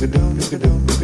look at down, look at down.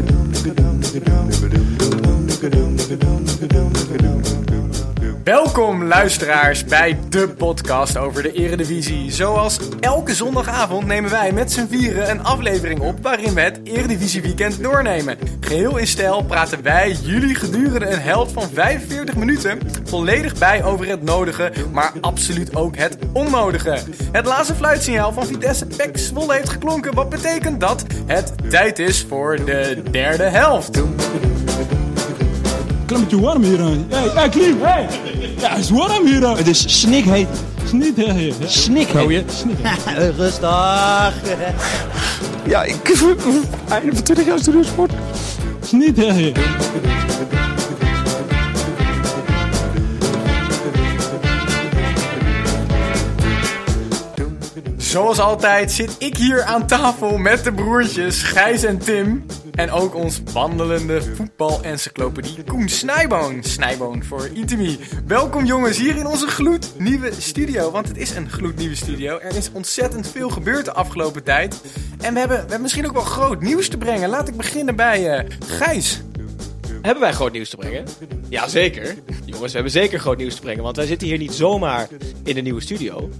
Welkom luisteraars bij de podcast over de Eredivisie. Zoals elke zondagavond nemen wij met z'n vieren een aflevering op waarin we het Eredivisie weekend doornemen. Geheel in stijl praten wij jullie gedurende een helft van 45 minuten volledig bij over het nodige, maar absoluut ook het onnodige. Het laatste fluitsignaal van Vitesse Pek Zwolle heeft geklonken, wat betekent dat het tijd is voor de derde helft. Klimmetje warm hier aan. Hey, hey, Klim, hey. Ja, het is warm hier aan. Het is snikheet. Hè, hè. Snikheet. Rustig. Ja, ik... Einde van 20 jaar hè, hè. Zoals altijd zit ik hier aan tafel met de broertjes Gijs en Tim. En ook ons wandelende voetbal-encyclopedie Koen Snijboon. Snijboon voor Intimi. Welkom jongens hier in onze gloednieuwe studio. Want het is een gloednieuwe studio. Er is ontzettend veel gebeurd de afgelopen tijd. En we hebben, we hebben misschien ook wel groot nieuws te brengen. Laat ik beginnen bij eh, Gijs. Hebben wij groot nieuws te brengen? Jazeker. Jongens, we hebben zeker groot nieuws te brengen. Want wij zitten hier niet zomaar in de nieuwe studio.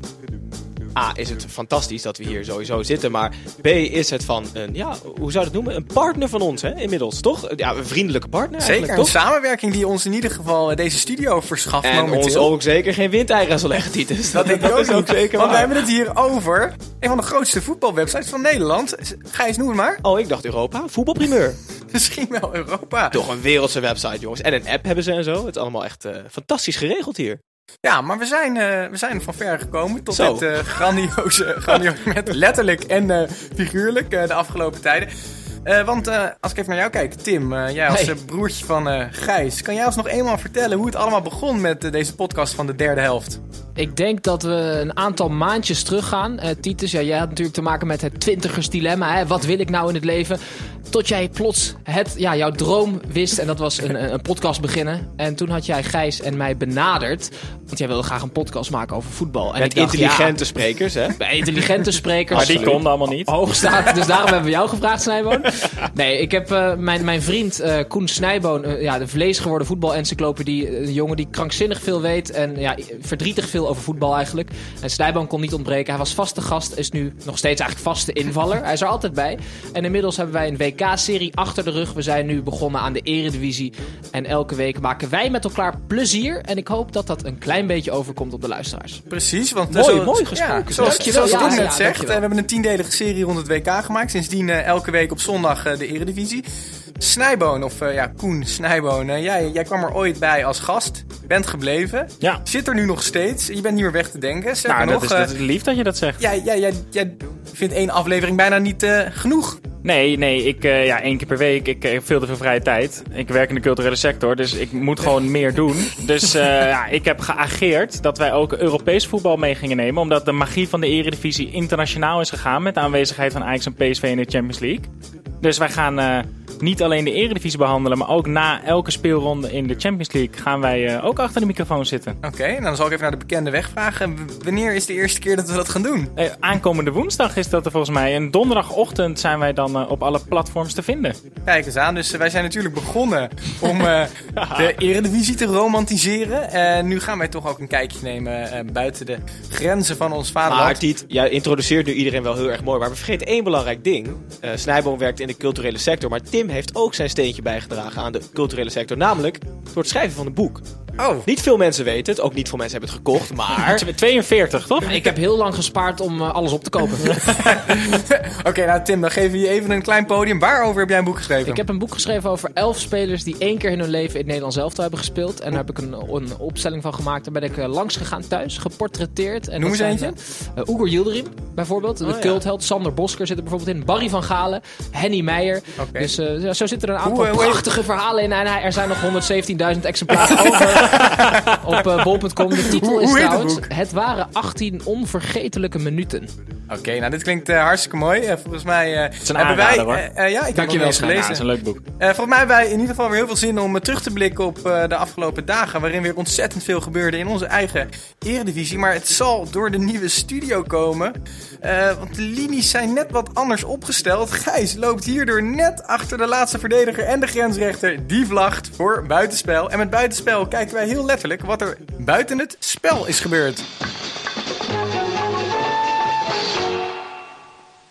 A, is het fantastisch dat we hier sowieso zitten. Maar B, is het van een, ja, hoe zou je het noemen? Een partner van ons, hè, inmiddels, toch? Ja, een vriendelijke partner Zeker eigenlijk, een toch? samenwerking die ons in ieder geval eh, deze studio verschaft En ons momenteel. ook zeker geen windeieren zal leggen, Titus. Dat denk ik ook is niet. zeker Want we waar. hebben het hier over een van de grootste voetbalwebsites van Nederland. Gijs, noem het maar. Oh, ik dacht Europa. Voetbalprimeur. Misschien wel Europa. Toch een wereldse website, jongens. En een app hebben ze en zo. Het is allemaal echt eh, fantastisch geregeld hier. Ja, maar we zijn, eh, we zijn van ver gekomen tot Zo. dit eh, grandioze, grandioze. Letterlijk en eh, figuurlijk de afgelopen tijden. Want als ik even naar jou kijk, Tim, jij als Hey. broertje van Gijs, kan jij ons nog eenmaal vertellen hoe het allemaal begon met deze podcast van de derde helft? Ik denk dat we een aantal maandjes teruggaan. Eh Titus, ja, jij had natuurlijk te maken met het twintigers dilemma. Hè? Wat wil ik nou in het leven? Tot jij plots het, ja, jouw droom wist. En dat was een, een podcast beginnen. En toen had jij Gijs en mij benaderd. Want jij wilde graag een podcast maken over voetbal. En Met ik dacht, intelligente sprekers, hè? Bij intelligente sprekers. Maar die kon allemaal niet. Hoog staat. Dus daarom hebben we jou gevraagd, Snijboon. Nee, ik heb eh, mijn, mijn vriend eh, Koen Snijboon, eh, ja, de vlees geworden voetbal-encyclopedie. Een jongen die krankzinnig veel weet en ja, verdrietig veel over voetbal eigenlijk. En Snijboon kon niet ontbreken. Hij was vaste gast, is nu nog steeds eigenlijk vaste invaller. Hij is er altijd bij. En inmiddels hebben wij een WK-serie achter de rug. We zijn nu begonnen aan de Eredivisie. En elke week maken wij met elkaar plezier. En ik hoop dat dat een klein beetje overkomt op de luisteraars. Precies, want... eh, Mooi, zo- mooi gesproken. Ja, zoals zoals Ja, Koen ja, net zegt, dankjewel. eh, we hebben een tiendelige serie rond het WK gemaakt. Sindsdien eh, elke week op zondag eh, de Eredivisie. Snijboon, of eh, ja, Koen Snijboon, eh, jij, jij kwam er ooit bij als gast. Bent gebleven. Ja. Zit er nu nog steeds. Je bent niet meer weg te denken. Sterker Nou, dat nog, is, eh, dat is lief dat je dat zegt. jij, jij, jij, jij vindt één aflevering bijna niet eh, genoeg. Nee, nee, ik, eh, ja, één keer per week. Ik eh, heb veel te veel vrije tijd. Ik werk in de culturele sector, dus ik moet gewoon meer doen. Dus eh, ja, ik heb geageerd dat wij ook Europees voetbal mee gingen nemen. Omdat de magie van de Eredivisie internationaal is gegaan. Met de aanwezigheid van Ajax en PSV in de Champions League. Dus wij gaan eh, niet alleen de Eredivisie behandelen, maar ook na elke speelronde in de Champions League gaan wij eh, ook achter de microfoon zitten. Oké, dan zal ik even naar de bekende weg vragen. W- Wanneer is de eerste keer dat we dat gaan doen? Eh, aankomende woensdag is dat er volgens mij. En donderdagochtend zijn wij dan eh, op alle platforms te vinden. Kijk eens aan. Dus wij zijn natuurlijk begonnen om eh, de Eredivisie te romantiseren. En nu gaan wij toch ook een kijkje nemen eh, buiten de grenzen van ons vaderland. Maar Tiet, jij introduceert nu iedereen wel heel erg mooi. Maar we vergeten één belangrijk ding. Eh Snijboom werkt in de culturele sector. Maar Tim heeft ook zijn steentje bijgedragen aan de culturele sector. Namelijk door het schrijven van een boek. Oh, Niet veel mensen weten het. Ook niet veel mensen hebben het gekocht. Maar 42, toch? Ik heb heel lang gespaard om eh, alles op te kopen. oké. nou Tim, dan geven we je even een klein podium. Waarover heb jij een boek geschreven? Ik heb een boek geschreven over elf spelers die één keer in hun leven in het Nederlands elftal hebben gespeeld. En daar heb ik een, een opstelling van gemaakt. Daar ben ik eh, langs gegaan thuis, geportretteerd. En Noem eens zijn, eentje. Oegur Yildirim bijvoorbeeld, de Oh, ja. cultheld. Sander Bosker zit er bijvoorbeeld in. Barry van Galen, Henny Meijer. Dus eh, zo zitten er een aantal Hoe, hoe heet- prachtige verhalen in. En hij- er zijn nog 117.000 exemplaren over op eh, bol.com. De titel Hoe- is hoe het trouwens... Het waren 18 onvergetelijke minuten. Oké, nou dit klinkt eh, hartstikke mooi. Eh, volgens mij eh, is een hebben wij... hoor. ja, ik heb Dankjewel, nog niet eens Sven. Ja, gelezen. is een leuk boek. Eh, volgens mij hebben wij in ieder geval weer heel veel zin om terug te blikken op eh, de afgelopen dagen. Waarin weer ontzettend veel gebeurde in onze eigen eredivisie. Maar het zal door de nieuwe studio komen. Eh, want de linies zijn net wat anders opgesteld. Gijs loopt hierdoor net achter de laatste verdediger en de grensrechter. Die vlagt voor buitenspel. En met buitenspel kijken wij heel letterlijk wat er buiten het spel is gebeurd.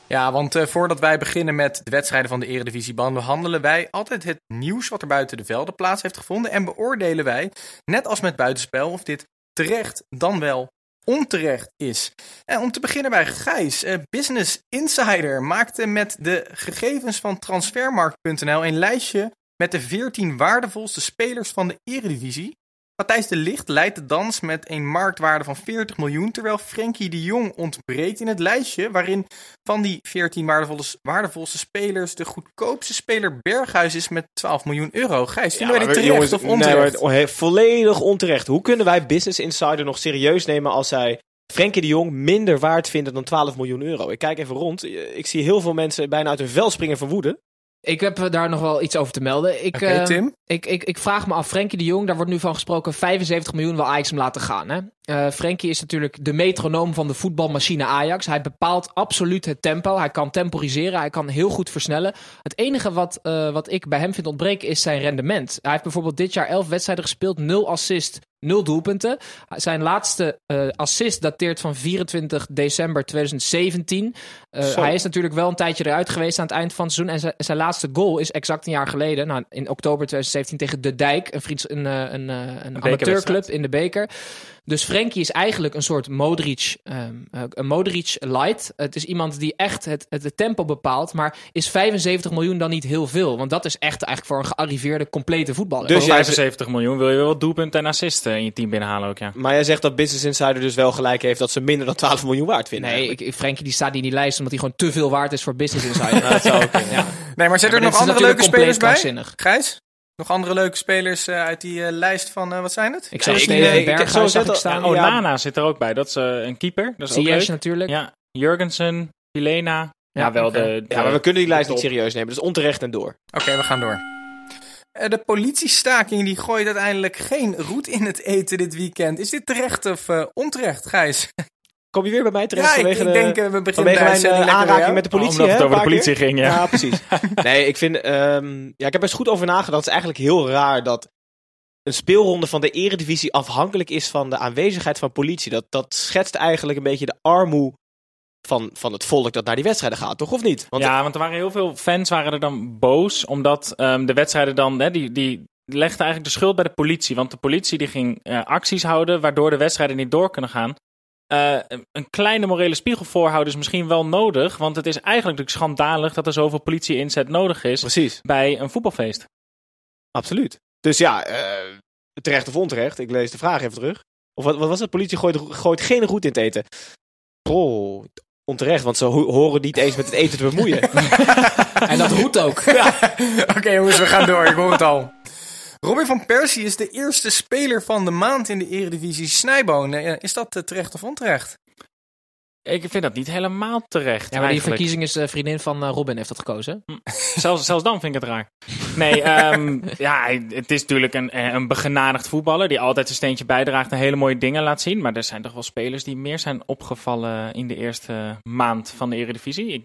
Ja, want eh, voordat wij beginnen met de wedstrijden van de Eredivisie behandelen wij altijd het nieuws wat er buiten de velden plaats heeft gevonden en beoordelen wij, net als met buitenspel, of dit terecht dan wel onterecht is. En om te beginnen bij Gijs, eh, Business Insider maakte met de gegevens van transfermarkt.nl een lijstje met de 14 waardevolste spelers van de Eredivisie. Matthijs de Licht leidt de dans met een marktwaarde van 40 miljoen, terwijl Frenkie de Jong ontbreekt in het lijstje waarin van die 14 waardevolle, waardevolste spelers de goedkoopste speler Berghuis is met 12 miljoen euro. Gijs, vinden wij dit terecht jongens, of onterecht? Nee, he- volledig onterecht. Hoe kunnen wij Business Insider nog serieus nemen als zij Frenkie de Jong minder waard vinden dan 12 miljoen euro? Ik kijk even rond. Ik zie heel veel mensen bijna uit hun vel springen van woede. Ik heb daar nog wel iets over te melden. Ik, eh? Ik, ik, ik vraag me af, Frenkie de Jong, daar wordt nu van gesproken, 75 miljoen wil Ajax hem laten gaan. Hè? Eh Frenkie is natuurlijk de metronoom van de voetbalmachine Ajax. Hij bepaalt absoluut het tempo. Hij kan temporiseren, hij kan heel goed versnellen. Het enige wat, eh, wat ik bij hem vind ontbreken is zijn rendement. Hij heeft bijvoorbeeld dit jaar 11 wedstrijden gespeeld, 0 assist, 0 doelpunten. Zijn laatste eh, assist dateert van 24 december 2017. Eh, hij is natuurlijk wel een tijdje eruit geweest aan het eind van het seizoen. En zijn, zijn laatste goal is exact een jaar geleden. Nou, in oktober 2017 tegen De Dijk. Een, vriends, een, eh, een, eh, een amateurclub in de beker. Dus Frenkie is eigenlijk een soort Modric, ehm, eh, een Modric light. Het is iemand die echt het, het, tempo bepaalt. Maar is 75 miljoen dan niet heel veel? Want dat is echt eigenlijk voor een gearriveerde, complete voetballer. Dus Voor jij- 75 miljoen wil je wel wat doelpunten en assisten in je team binnenhalen ook, ja. Maar jij zegt dat Business Insider dus wel gelijk heeft dat ze minder dan 12 miljoen waard vinden. Nee, ik, Frenkie die staat niet in die lijst omdat hij gewoon te veel waard is voor Business Insider. Nou, dat zou ook kunnen. ja. Nee, maar zit Maar er nog andere leuke spelers bij? krankzinnig. Gijs? Nog andere leuke spelers eh, uit die eh, lijst van, eh, wat zijn het? Ik zag ik- Steven Berghuis zag ik al- staan. Oh, Ja. Nana zit er ook bij. Dat is een keeper. Dat is ook leuk. natuurlijk. Ja, Jurgensen, Pilena. Ja, wel de, de- Ja, maar we kunnen die lijst niet serieus nemen. Dus onterecht en door. Oké, we gaan door. De politiestaking die gooit uiteindelijk geen roet in het eten dit weekend. Is dit terecht of onterecht, Gijs? Kom je weer bij mij terecht Ja, ik, vanwege ik de, denk eh, we beginnen vanwege mijn eh, aanraking met de politie, Omdat hè, het over de politie keer? ging, ja. Ja, precies. nee, ik vind... ehm, ja, ik heb er eens goed over nagedacht. Het is eigenlijk heel raar dat een speelronde van de eredivisie afhankelijk is van de aanwezigheid van politie. Dat, dat schetst eigenlijk een beetje de armoe van, van het volk dat naar die wedstrijden gaat, toch? Of niet? Want ja, want er waren heel veel fans waren er dan boos. Omdat ehm, de wedstrijden dan... Hè, die, die legden eigenlijk de schuld bij de politie. Want de politie die ging eh, acties houden... waardoor de wedstrijden niet door kunnen gaan. Eh, een kleine morele spiegel voorhouden is misschien wel nodig. Want het is eigenlijk natuurlijk schandalig... dat er zoveel politie-inzet nodig is precies. bij een voetbalfeest. Absoluut. Dus ja, eh, terecht of onterecht. Ik lees de vraag even terug. Of wat, wat was het? Politie gooit, gooit geen roet in het eten. Oh, onterecht, want ze ho- horen niet eens met het eten te bemoeien. En dat roet ook. Oké jongens, we gaan door. Ik hoor het al. Robin van Persie is de eerste speler van de maand in de Eredivisie Snijboon. Eh, Is dat eh, terecht of onterecht? Ik vind dat niet helemaal terecht. Ja, maar die eigenlijk. verkiezing is de vriendin van eh, Robin heeft dat gekozen. Zelfs, zelfs dan vind ik het raar. Nee, ehm, ja, hij- het is natuurlijk een, eh, een begenadigd voetballer die altijd zijn steentje bijdraagt en hele mooie dingen laat zien. Maar er zijn toch wel spelers die meer zijn opgevallen in de eerste maand van de Eredivisie. Ik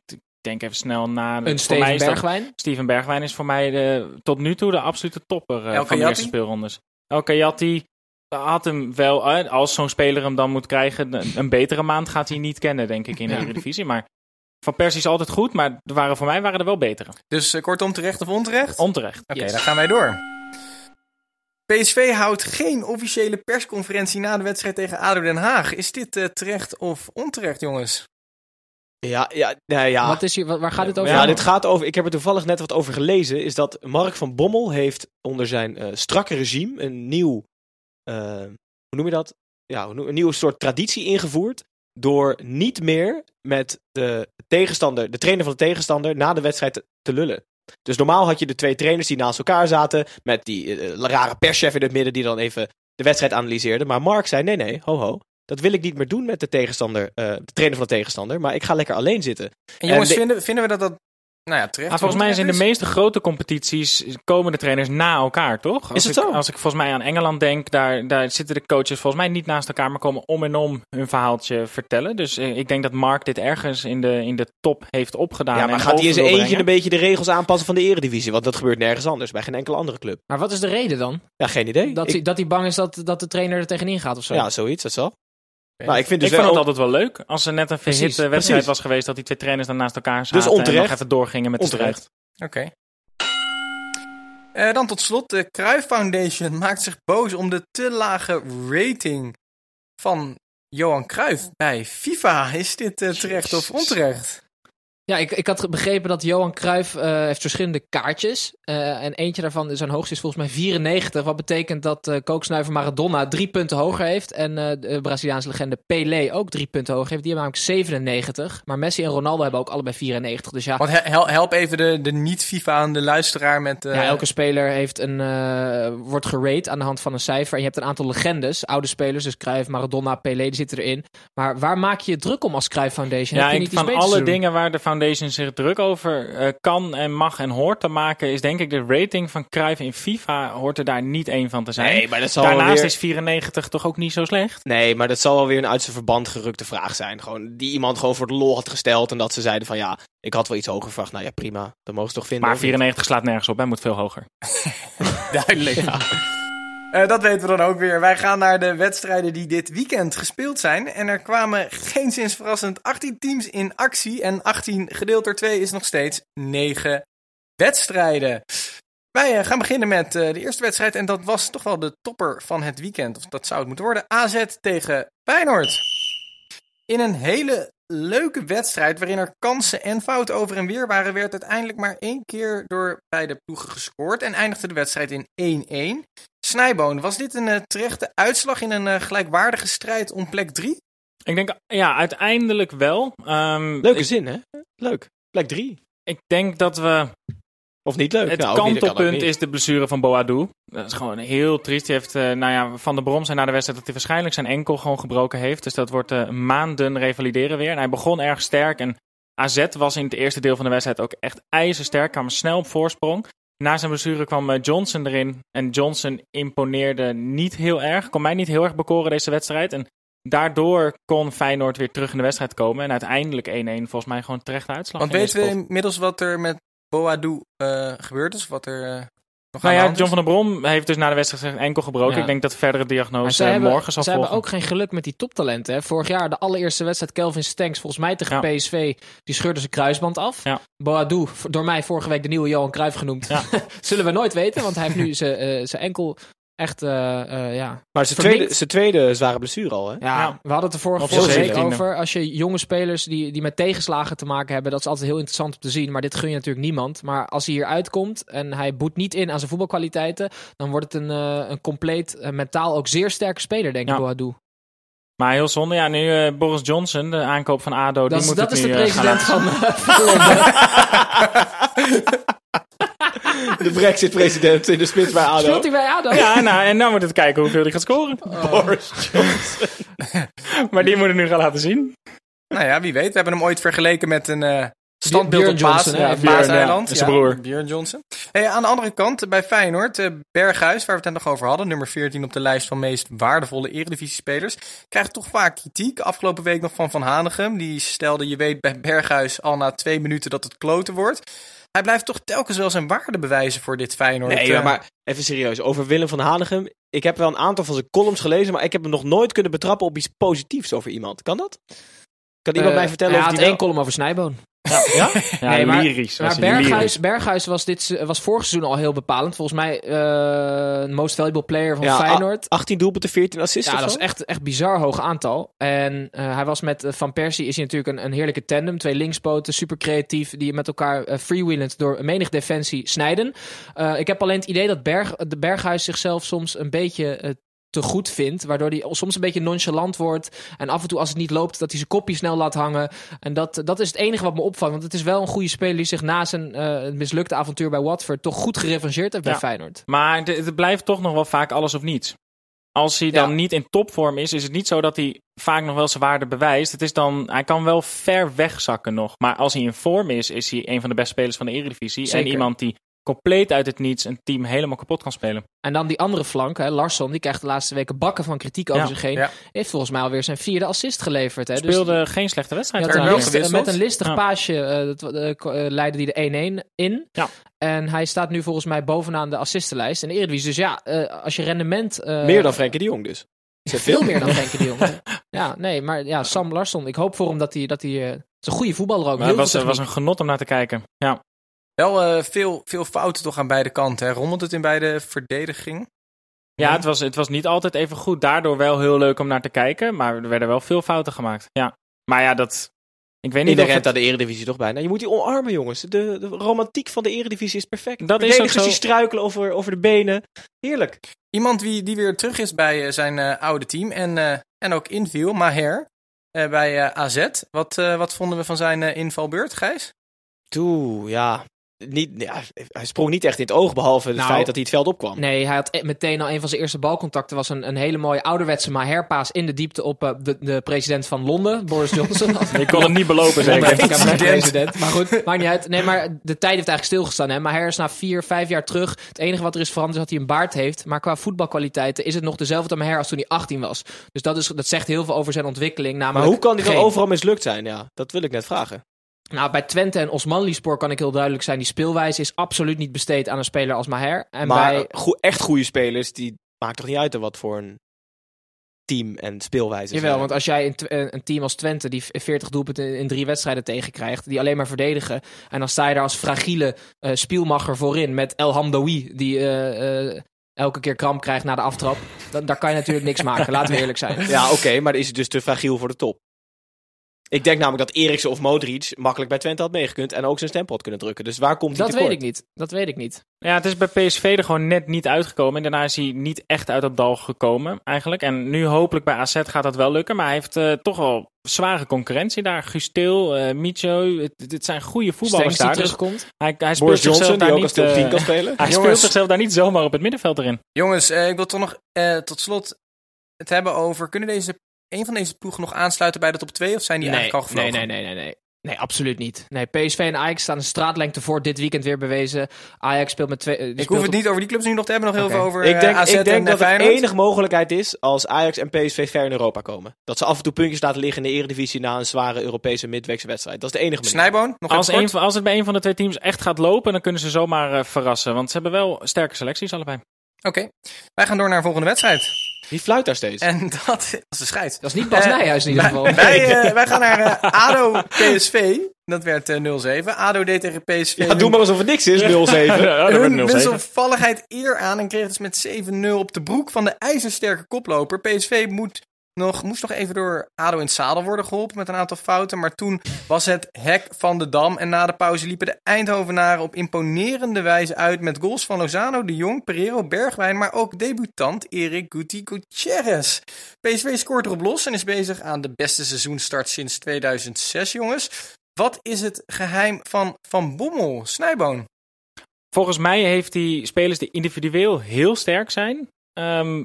denk even snel na. Een voor mij Steven Bergwijn. Steven Bergwijn is voor mij de, tot nu toe de absolute topper eh, van de eerste speelrondes. El Kayati had hem wel, eh, als zo'n speler hem dan moet krijgen, een, een betere maand gaat hij niet kennen, denk ik, in de. Eredivisie. Maar Van Persie is altijd goed, maar er waren, voor mij waren er wel betere. Dus eh, kortom terecht of onterecht? Onterecht. Oké, Yes. dan gaan wij door. PSV houdt geen officiële persconferentie na de wedstrijd tegen ADO Den Haag. Is dit eh, terecht of onterecht, jongens? Ja, ja, ja. Wat is hier, wa- waar gaat dit over? Ja, dit gaat over. Ik heb er toevallig net wat over gelezen. Is dat Mark van Bommel heeft onder zijn eh, strakke regime een nieuw. eh, hoe noem je dat? Ja, een nieuwe soort traditie ingevoerd. Door niet meer met de tegenstander, de trainer van de tegenstander, na de wedstrijd te, te lullen. Dus normaal had je de twee trainers die naast elkaar zaten. Met die eh, rare perschef in het midden die dan even de wedstrijd analyseerde. Maar Mark zei: nee, nee, ho, ho. Dat wil ik niet meer doen met de tegenstander, eh, de trainer van de tegenstander. Maar ik ga lekker alleen zitten. En jongens, En de- vinden, vinden we dat dat nou ja, terecht Maar volgens mij is in de meeste grote competities komen de trainers na elkaar, toch? Als het ik, zo? Als ik volgens mij aan Engeland denk, daar, daar zitten de coaches volgens mij niet naast elkaar, maar komen om en om hun verhaaltje vertellen. Dus eh, ik denk dat Mark dit ergens in de, in de top heeft opgedaan. ja, maar en gaat hij in zijn eentje een beetje de regels aanpassen van de eredivisie? Want dat gebeurt nergens anders, bij geen enkele andere club. Maar wat is de reden dan? Ja, geen idee. Dat, Ik- hij, dat hij bang is dat, dat de trainer er tegenin gaat of zo? ja, zoiets, dat zal. Maar ik vind dus ik vond wel... het altijd wel leuk als er net een Precies, verhitte wedstrijd precies. was geweest, dat die twee trainers dan naast elkaar zaten en onterecht. nog even doorgingen met de strijd. Onterecht. Oké. Eh, dan tot slot, de Cruyff Foundation maakt zich boos om de te lage rating van Johan Cruijff bij FIFA. Is dit eh, terecht of onterecht? Ja, ik, ik had begrepen dat Johan Cruijff eh, heeft verschillende kaartjes. eh, en eentje daarvan, zijn hoogste is volgens mij 94. Wat betekent dat eh kooksnuiver Maradona drie punten hoger heeft. En eh, de Braziliaanse legende Pelé ook drie punten hoger heeft. Die hebben namelijk 97. Maar Messi en Ronaldo hebben ook allebei 94. Dus ja, hel- help even de, de niet-FIFA aan de luisteraar met... eh, ja elke speler heeft een, eh, wordt gerate aan de hand van een cijfer. En je hebt een aantal legendes, oude spelers. Dus Cruijff, Maradona, Pelé, die zitten erin. Maar waar maak je je druk om als Cruijff Foundation? Ja, ik, niet van alle doen? dingen waar de foundation zich druk over eh, kan en mag en hoort te maken, is denk ik de rating van Cruijff in FIFA hoort er daar niet één van te zijn. Nee, maar dat zal wel Daarnaast weer... is 94 toch ook niet zo slecht. Nee, maar dat zal wel weer een uit zijn verband gerukte vraag zijn. Gewoon, die iemand gewoon voor de lol had gesteld. En dat ze zeiden van ja, ik had wel iets hoger verwacht. Nou ja, prima. Dat mogen ze toch vinden. Maar of niet? 94 slaat nergens op, hij moet veel hoger. Duidelijk. Eh, dat weten we dan ook weer. Wij gaan naar de wedstrijden die dit weekend gespeeld zijn. En er kwamen geen sinds verrassend 18 teams in actie. En 18 gedeeld door 2 is nog steeds 9 wedstrijden. Wij eh, gaan beginnen met eh, de eerste wedstrijd. En dat was toch wel de topper van het weekend. Of dat zou het moeten worden. AZ tegen Feyenoord. In een hele leuke wedstrijd waarin er kansen en fouten over en weer waren, werd uiteindelijk maar één keer door beide ploegen gescoord en eindigde de wedstrijd in 1-1. Snijboon, was dit een eh, terechte uitslag in een eh, gelijkwaardige strijd om plek 3? Ik denk, ja, uiteindelijk wel. Ehm, Leuke ik, zin, hè? Leuk. Plek 3. ik denk dat we Of niet leuk? Het Nou, kantelpunt niet. is de blessure van Boadu. Dat is gewoon heel triest. Die heeft, eh, nou ja, Van de Brom zei na de wedstrijd dat hij waarschijnlijk zijn enkel gewoon gebroken heeft. Dus dat wordt maanden revalideren weer. En hij begon erg sterk. En AZ was in het eerste deel van de wedstrijd ook echt ijzersterk. Kwam snel op voorsprong. Na zijn blessure kwam eh, Johnson erin. En Johnson imponeerde niet heel erg. Kon mij niet heel erg bekoren deze wedstrijd. En daardoor kon Feyenoord weer terug in de wedstrijd komen. En uiteindelijk 1-1 volgens mij gewoon terechte uitslag. Want weten we inmiddels wat er met Boadu eh, gebeurd is? Wat er eh, Nou ja, John van der Brom heeft dus na de wedstrijd gezegd enkel gebroken. Ja. Ik denk dat de verdere diagnose ze eh, hebben, morgen zal ze volgen. hebben ook geen geluk met die toptalenten. Hè. Vorig jaar de allereerste wedstrijd Kelvin Stenks, volgens mij tegen Ja. PSV, die scheurde zijn kruisband af. Ja. Boadu, v- door mij vorige week de nieuwe Johan Cruijff genoemd. Ja. Zullen we nooit weten, want hij heeft nu zijn eh, zijn enkel echt, eh, eh, ja. Maar zijn tweede, zijn tweede zware blessure al, hè? Ja, Ja. we hadden het er vorige, week over. Als je jonge spelers die, die met tegenslagen te maken hebben, dat is altijd heel interessant om te zien. Maar dit gun je natuurlijk niemand. Maar als hij hier uitkomt en hij boet niet in aan zijn voetbalkwaliteiten, dan wordt het een, eh, een compleet, mentaal ook zeer sterke speler, denk ik, Ja. Boadu. Maar heel zonde. Ja, nu eh, Boris Johnson, de aankoop van ADO, Dat die is, moet dat het is de nu, gaan president laten van. De Brexit-president in de spits bij ADO. Speelt hij bij ADO? Ja, nou, en dan moet het kijken hoeveel hij gaat scoren. Boris Johnson. Maar die moet het nu gaan laten zien. Nou ja, wie weet. We hebben hem ooit vergeleken met een eh standbeeld Björn op Paas, Johnson, hè? eh, Björn, Paaseiland. ja, zijn broer. Björn Johnson. Hey, aan de andere kant, bij Feyenoord, eh, Berghuis, waar we het net nog over hadden, nummer 14 op de lijst van meest waardevolle Eredivisie-spelers, krijgt toch vaak kritiek. Afgelopen week nog van Van Hanegem. Die stelde, je weet bij Berghuis al na twee minuten dat het kloten wordt. Hij blijft toch telkens wel zijn waarde bewijzen voor dit Feyenoord. Nee, eh. maar, even serieus. Over Willem van Hanegem. Ik heb wel een aantal van zijn columns gelezen, maar ik heb hem nog nooit kunnen betrappen op iets positiefs over iemand. Kan dat? Kan iemand Eh, mij vertellen hij of had die wel... één column over Snijboon. Ja? Ja, Nee, maar- lyrisch. Maar lyrisch. Berghuis, Berghuis was, dit, was vorig seizoen al heel bepalend. Volgens mij eh most valuable player van Ja, Feyenoord. 18 doelpunten, 14 assists Ja, dat is echt, echt bizar hoog aantal. En eh, hij was met eh, Van Persie is hij natuurlijk een, een heerlijke tandem. Twee linkspoten, super creatief, die met elkaar eh, freewheelend door menig defensie snijden. Eh, ik heb alleen het idee dat Berg, de Berghuis zichzelf soms een beetje te goed vindt. Waardoor hij soms een beetje nonchalant wordt. En af en toe als het niet loopt, dat hij zijn kopje snel laat hangen. En dat, dat is het enige wat me opvalt. Want het is wel een goede speler die zich na zijn eh, mislukte avontuur bij Watford toch goed gerevancheerd heeft bij Ja. Feyenoord. Maar het blijft toch nog wel vaak alles of niets. als hij dan Ja. niet in topvorm is, is het niet zo dat hij vaak nog wel zijn waarde bewijst. Het is dan, hij kan wel ver wegzakken nog. Maar als hij in vorm is, is hij een van de beste spelers van de Eredivisie. Zeker. En iemand die compleet uit het niets een team helemaal kapot kan spelen. En dan die andere flank, hè, Larsson, die krijgt de laatste weken bakken van kritiek over Ja. zich heen. Ja. Heeft volgens mij alweer zijn vierde assist geleverd. Hè. Dus Speelde geen slechte wedstrijd. Een met een listig Ja. paasje dat, ko- eh, leidde hij de 1-1 in. Ja. En hij staat nu volgens mij bovenaan de assistenlijst in de Eredivisie. Dus ja, eh, als je rendement... eh, Meer dan Frenkie de Jong dus. Veel meer dan Frenkie de Jong. ja, nee, maar ja, Sam Larsson. Ik hoop voor hem dat hij... Dat hij eh, het is een goede voetballer ook. Het was, was een genot om naar te kijken. Ja. Wel eh, veel, veel fouten toch aan beide kanten. Hè? Rommelt het in beide verdediging? Ja, het was, het was niet altijd even goed. Daardoor wel heel leuk om naar te kijken. Maar er werden wel veel fouten gemaakt. Ja. Maar ja, dat... Ik weet niet Iedereen het- aan de Eredivisie toch bijna. Je moet die omarmen, jongens. De, de romantiek van de Eredivisie is perfect. Dat is ook zo. die struikelen over, over de benen. Heerlijk. Iemand die, die weer terug is bij eh, zijn eh, oude team en, eh, en ook inviel, Maher, eh, bij AZ. Wat, eh, wat vonden we van zijn eh, invalbeurt, Gijs? Toe, ja. Niet, ja. Hij sprong niet echt in het oog, behalve het Nou, feit dat hij het veld opkwam. Nee, hij had e- meteen al een van zijn eerste balcontacten. was een, een hele mooie ouderwetse Maherpaas in de diepte op eh, de, de president van Londen, Boris Johnson. Je kon het niet belopen, maar zeker. ik president. Maar goed, maakt niet uit. Nee, maar de tijd heeft eigenlijk stilgestaan. Hè. Maar hij is na vier, vijf jaar terug. Het enige wat er is veranderd is dat hij een baard heeft. Maar qua voetbalkwaliteiten is het nog dezelfde Maher als toen hij 18 was. Dus dat, is, dat zegt heel veel over zijn ontwikkeling. Maar Namelijk hoe kan hij dan overal mislukt zijn? Ja, dat wil ik net vragen. Nou, bij Twente en Osmanlispor kan ik heel duidelijk zijn. Die speelwijze is absoluut niet besteed aan een speler als Maher. En maar bij, echt goede spelers, die maakt toch niet uit wat voor een team en speelwijze ze Jawel, hebben. want als jij een, een team als Twente die 40 doelpunten in, drie wedstrijden tegenkrijgt, die alleen maar verdedigen, en dan sta je daar als fragiele eh spielmacher voorin met El Hamdoui, die eh, eh, elke keer kramp krijgt na de aftrap, dan, daar kan je natuurlijk niks maken, laten we eerlijk zijn. Ja, oké, maar is het dus te fragiel voor de top. Ik denk namelijk dat Eriksen of Modric makkelijk bij Twente had meegekund en ook zijn stempel had kunnen drukken. Dus waar komt hij Dat tekort? weet ik niet. Dat weet ik niet. Ja, het is bij PSV er gewoon net niet uitgekomen. En daarna is hij niet echt uit het dal gekomen, eigenlijk. En nu hopelijk bij AZ gaat dat wel lukken. Maar hij heeft eh, toch wel zware concurrentie daar. Gusteel, eh Micho, het, het zijn goede voetballers Stengs die daar. Dus terugkomt. hij, hij speelt Boris zichzelf Johnson, die daar ook als niet... top 10 kan spelen. hij speelt zichzelf daar niet zomaar op het middenveld erin. Jongens, eh, ik wil toch nog eh, tot slot het hebben over... Kunnen deze, een van deze ploegen nog aansluiten bij de top 2? Of zijn die nee, eigenlijk al nee, gevlogen? nee, nee, nee, nee. Nee, absoluut niet. Nee, PSV en Ajax staan een straatlengte voor dit weekend weer bewezen. Ajax speelt met twee... eh, Ik hoef het op- niet over die clubs nu nog te hebben. Nog heel veel over Ik denk, eh, AZ ik denk en dat de enige mogelijkheid is als Ajax en PSV ver in Europa komen. Dat ze af en toe puntjes laten liggen in de Eredivisie na een zware Europese midweekse wedstrijd. Dat is de enige manier. Snijboon, nog Als, even een, als het bij een van de twee teams echt gaat lopen, dan kunnen ze zomaar eh, verrassen. Want ze hebben wel sterke selecties allebei. Oké, wij gaan door naar een volgende wedstrijd. Wie fluit daar steeds? En dat is de scheid. Dat is niet Bas Eh, Nijhuis in ieder geval. Wij, eh, wij gaan naar eh, ADO PSV. Dat werd eh 0-7. ADO deed tegen PSV. Ja, doe maar alsof het niks is, 0-7. Ja, dat Hun wordt 0-7. wisselvalligheid eer aan en kreeg dus met 7-0 op de broek van de ijzersterke koploper. PSV moet nog, moest nog even door ADO in het zadel worden geholpen met een aantal fouten. Maar toen was het hek van de dam. En na de pauze liepen de Eindhovenaren op imponerende wijze uit met goals van Lozano, De Jong, Pereiro, Bergwijn. Maar ook debutant Erik Guti Gutierrez. PSV scoort erop los en is bezig aan de beste seizoenstart sinds 2006, jongens. Wat is het geheim van Van Bommel, Snijboon? Volgens mij heeft hij spelers die individueel heel sterk zijn, ehm,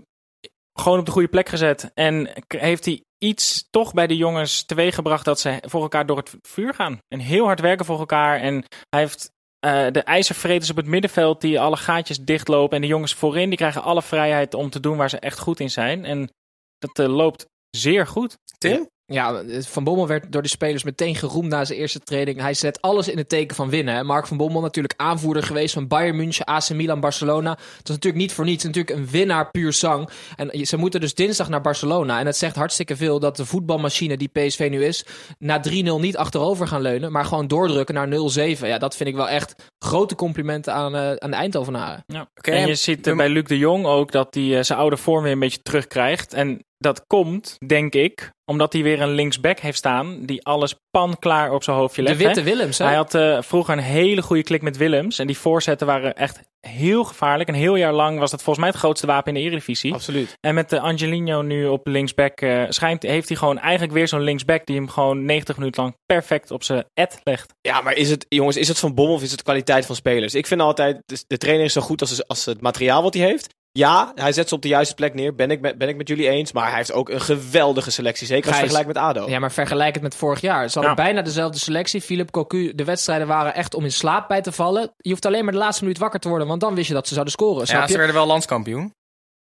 gewoon op de goede plek gezet. En heeft hij iets toch bij de jongens teweeggebracht dat ze voor elkaar door het vuur gaan. En heel hard werken voor elkaar. En hij heeft eh, de ijzervreters op het middenveld die alle gaatjes dichtlopen. En de jongens voorin die krijgen alle vrijheid om te doen waar ze echt goed in zijn. En dat eh, loopt zeer goed. Tim? Ja, Van Bommel werd door de spelers meteen geroemd na zijn eerste training. Hij zet alles in het teken van winnen. Mark van Bommel natuurlijk aanvoerder geweest van Bayern München, AC Milan, Barcelona. Dat is natuurlijk niet voor niets. Natuurlijk een winnaar puur zang. En ze moeten dus dinsdag naar Barcelona. En het zegt hartstikke veel dat de voetbalmachine die PSV nu is... na 3-0 niet achterover gaan leunen, maar gewoon doordrukken naar 0-7. Ja, dat vind ik wel echt grote complimenten aan, eh, aan de Eindhovenaren. Ja. Oké, en je ziet eh, bij Luc de Jong ook dat hij eh, zijn oude vorm weer een beetje terugkrijgt. En dat komt, denk ik, omdat hij weer een linksback heeft staan die alles pan klaar op zijn hoofdje De legt. hè. Witte Willems, hè? Hij had eh, vroeger een hele goede klik met Willems. En die voorzetten waren echt heel gevaarlijk. Een heel jaar lang was dat volgens mij het grootste wapen in de Eredivisie. Absoluut. En met de Angelino nu op linksback eh, schijnt, heeft hij gewoon eigenlijk weer zo'n linksback die hem gewoon 90 minuten lang perfect op zijn ad legt. Ja, maar is het, jongens, is het van Bommel of is het de kwaliteit van spelers? Ik vind altijd, de, de trainer is zo goed als, als het materiaal wat hij heeft. Ja, hij zet ze op de juiste plek neer. Ben ik, met, ben ik met jullie eens. Maar hij heeft ook een geweldige selectie. Zeker als vergelijkt met ADO. Ja, maar vergelijk het met vorig jaar. Ze hadden Ja. bijna dezelfde selectie. Philip Cocu, de wedstrijden waren echt om in slaap bij te vallen. Je hoeft alleen maar de laatste minuut wakker te worden, want dan wist je dat ze zouden scoren. Snap Ja, ze werden wel landskampioen.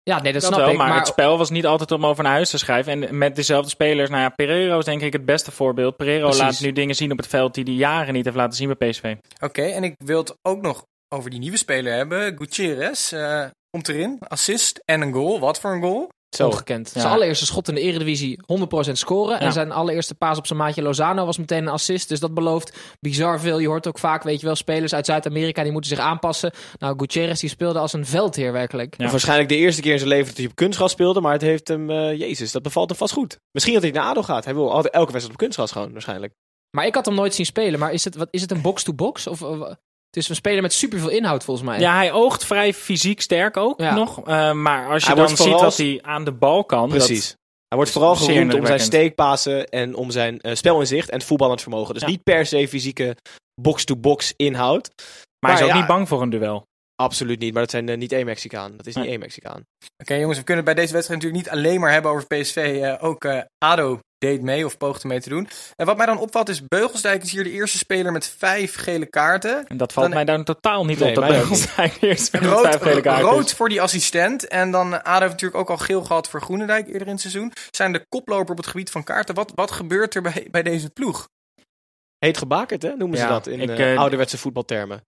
Ja, nee, dat, Dat snap wel, ik. maar, Maar, het spel was niet altijd om over naar huis te schrijven. En met dezelfde spelers, nou ja, Pereiro is denk ik het beste voorbeeld. Pereiro Precies. laat nu dingen zien op het veld die hij jaren niet heeft laten zien bij PSV. Oké, en ik wil het ook nog over die nieuwe speler hebben. Gutierrez eh, komt erin. Assist en een goal. Wat voor een goal? Zo. ongekend. Ja. Zijn allereerste schot in de Eredivisie 100% scoren. En zijn allereerste paas op zijn maatje Lozano was meteen een assist. Dus dat belooft bizar veel. Je hoort ook vaak, weet je wel, spelers uit Zuid-Amerika die moeten zich aanpassen. Nou, Gutierrez die speelde als een veldheer werkelijk. Ja. Waarschijnlijk de eerste keer in zijn leven dat hij op kunstgras speelde. Maar het heeft hem, eh, jezus, dat bevalt hem vast goed. Misschien dat hij naar ADO gaat. Hij wil altijd elke wedstrijd op kunstgras gewoon, waarschijnlijk. Maar ik had hem nooit zien spelen. Maar is het, wat, is het een box-to-box? Of, of- het is een speler met superveel inhoud volgens mij. Ja, hij oogt vrij fysiek sterk ook Ja. nog. Eh, maar als je Hij dan ziet vooral- wat hij aan de bal kan. dat- Precies. Hij wordt vooral geroemd om zijn steekpassen en om zijn eh, spelinzicht en voetballend vermogen. Dus Ja. niet per se fysieke box-to-box inhoud. maar hij is ook ja. niet bang voor een duel. Absoluut niet, maar dat zijn eh, niet één Mexicaan. Dat is niet één Mexicaan. Oké jongens, we kunnen bij deze wedstrijd natuurlijk niet alleen maar hebben over PSV. eh, ook eh, ADO deed mee of poogde mee te doen. En wat mij dan opvalt is, Beugelsdijk is hier de eerste speler met vijf gele kaarten. En dat valt Dan- mij dan totaal niet Nee, op. Dat Beugelsdijk eerst met Rood, vijf gele kaarten rood voor die assistent. En dan ADO heeft natuurlijk ook al geel gehad voor Groenendijk eerder in het seizoen. Zijn de koploper op het gebied van kaarten. Wat, wat gebeurt er bij, bij deze ploeg? Heet gebakerd, hè? Noemen ze Ja, dat in ik, ouderwetse voetbaltermen.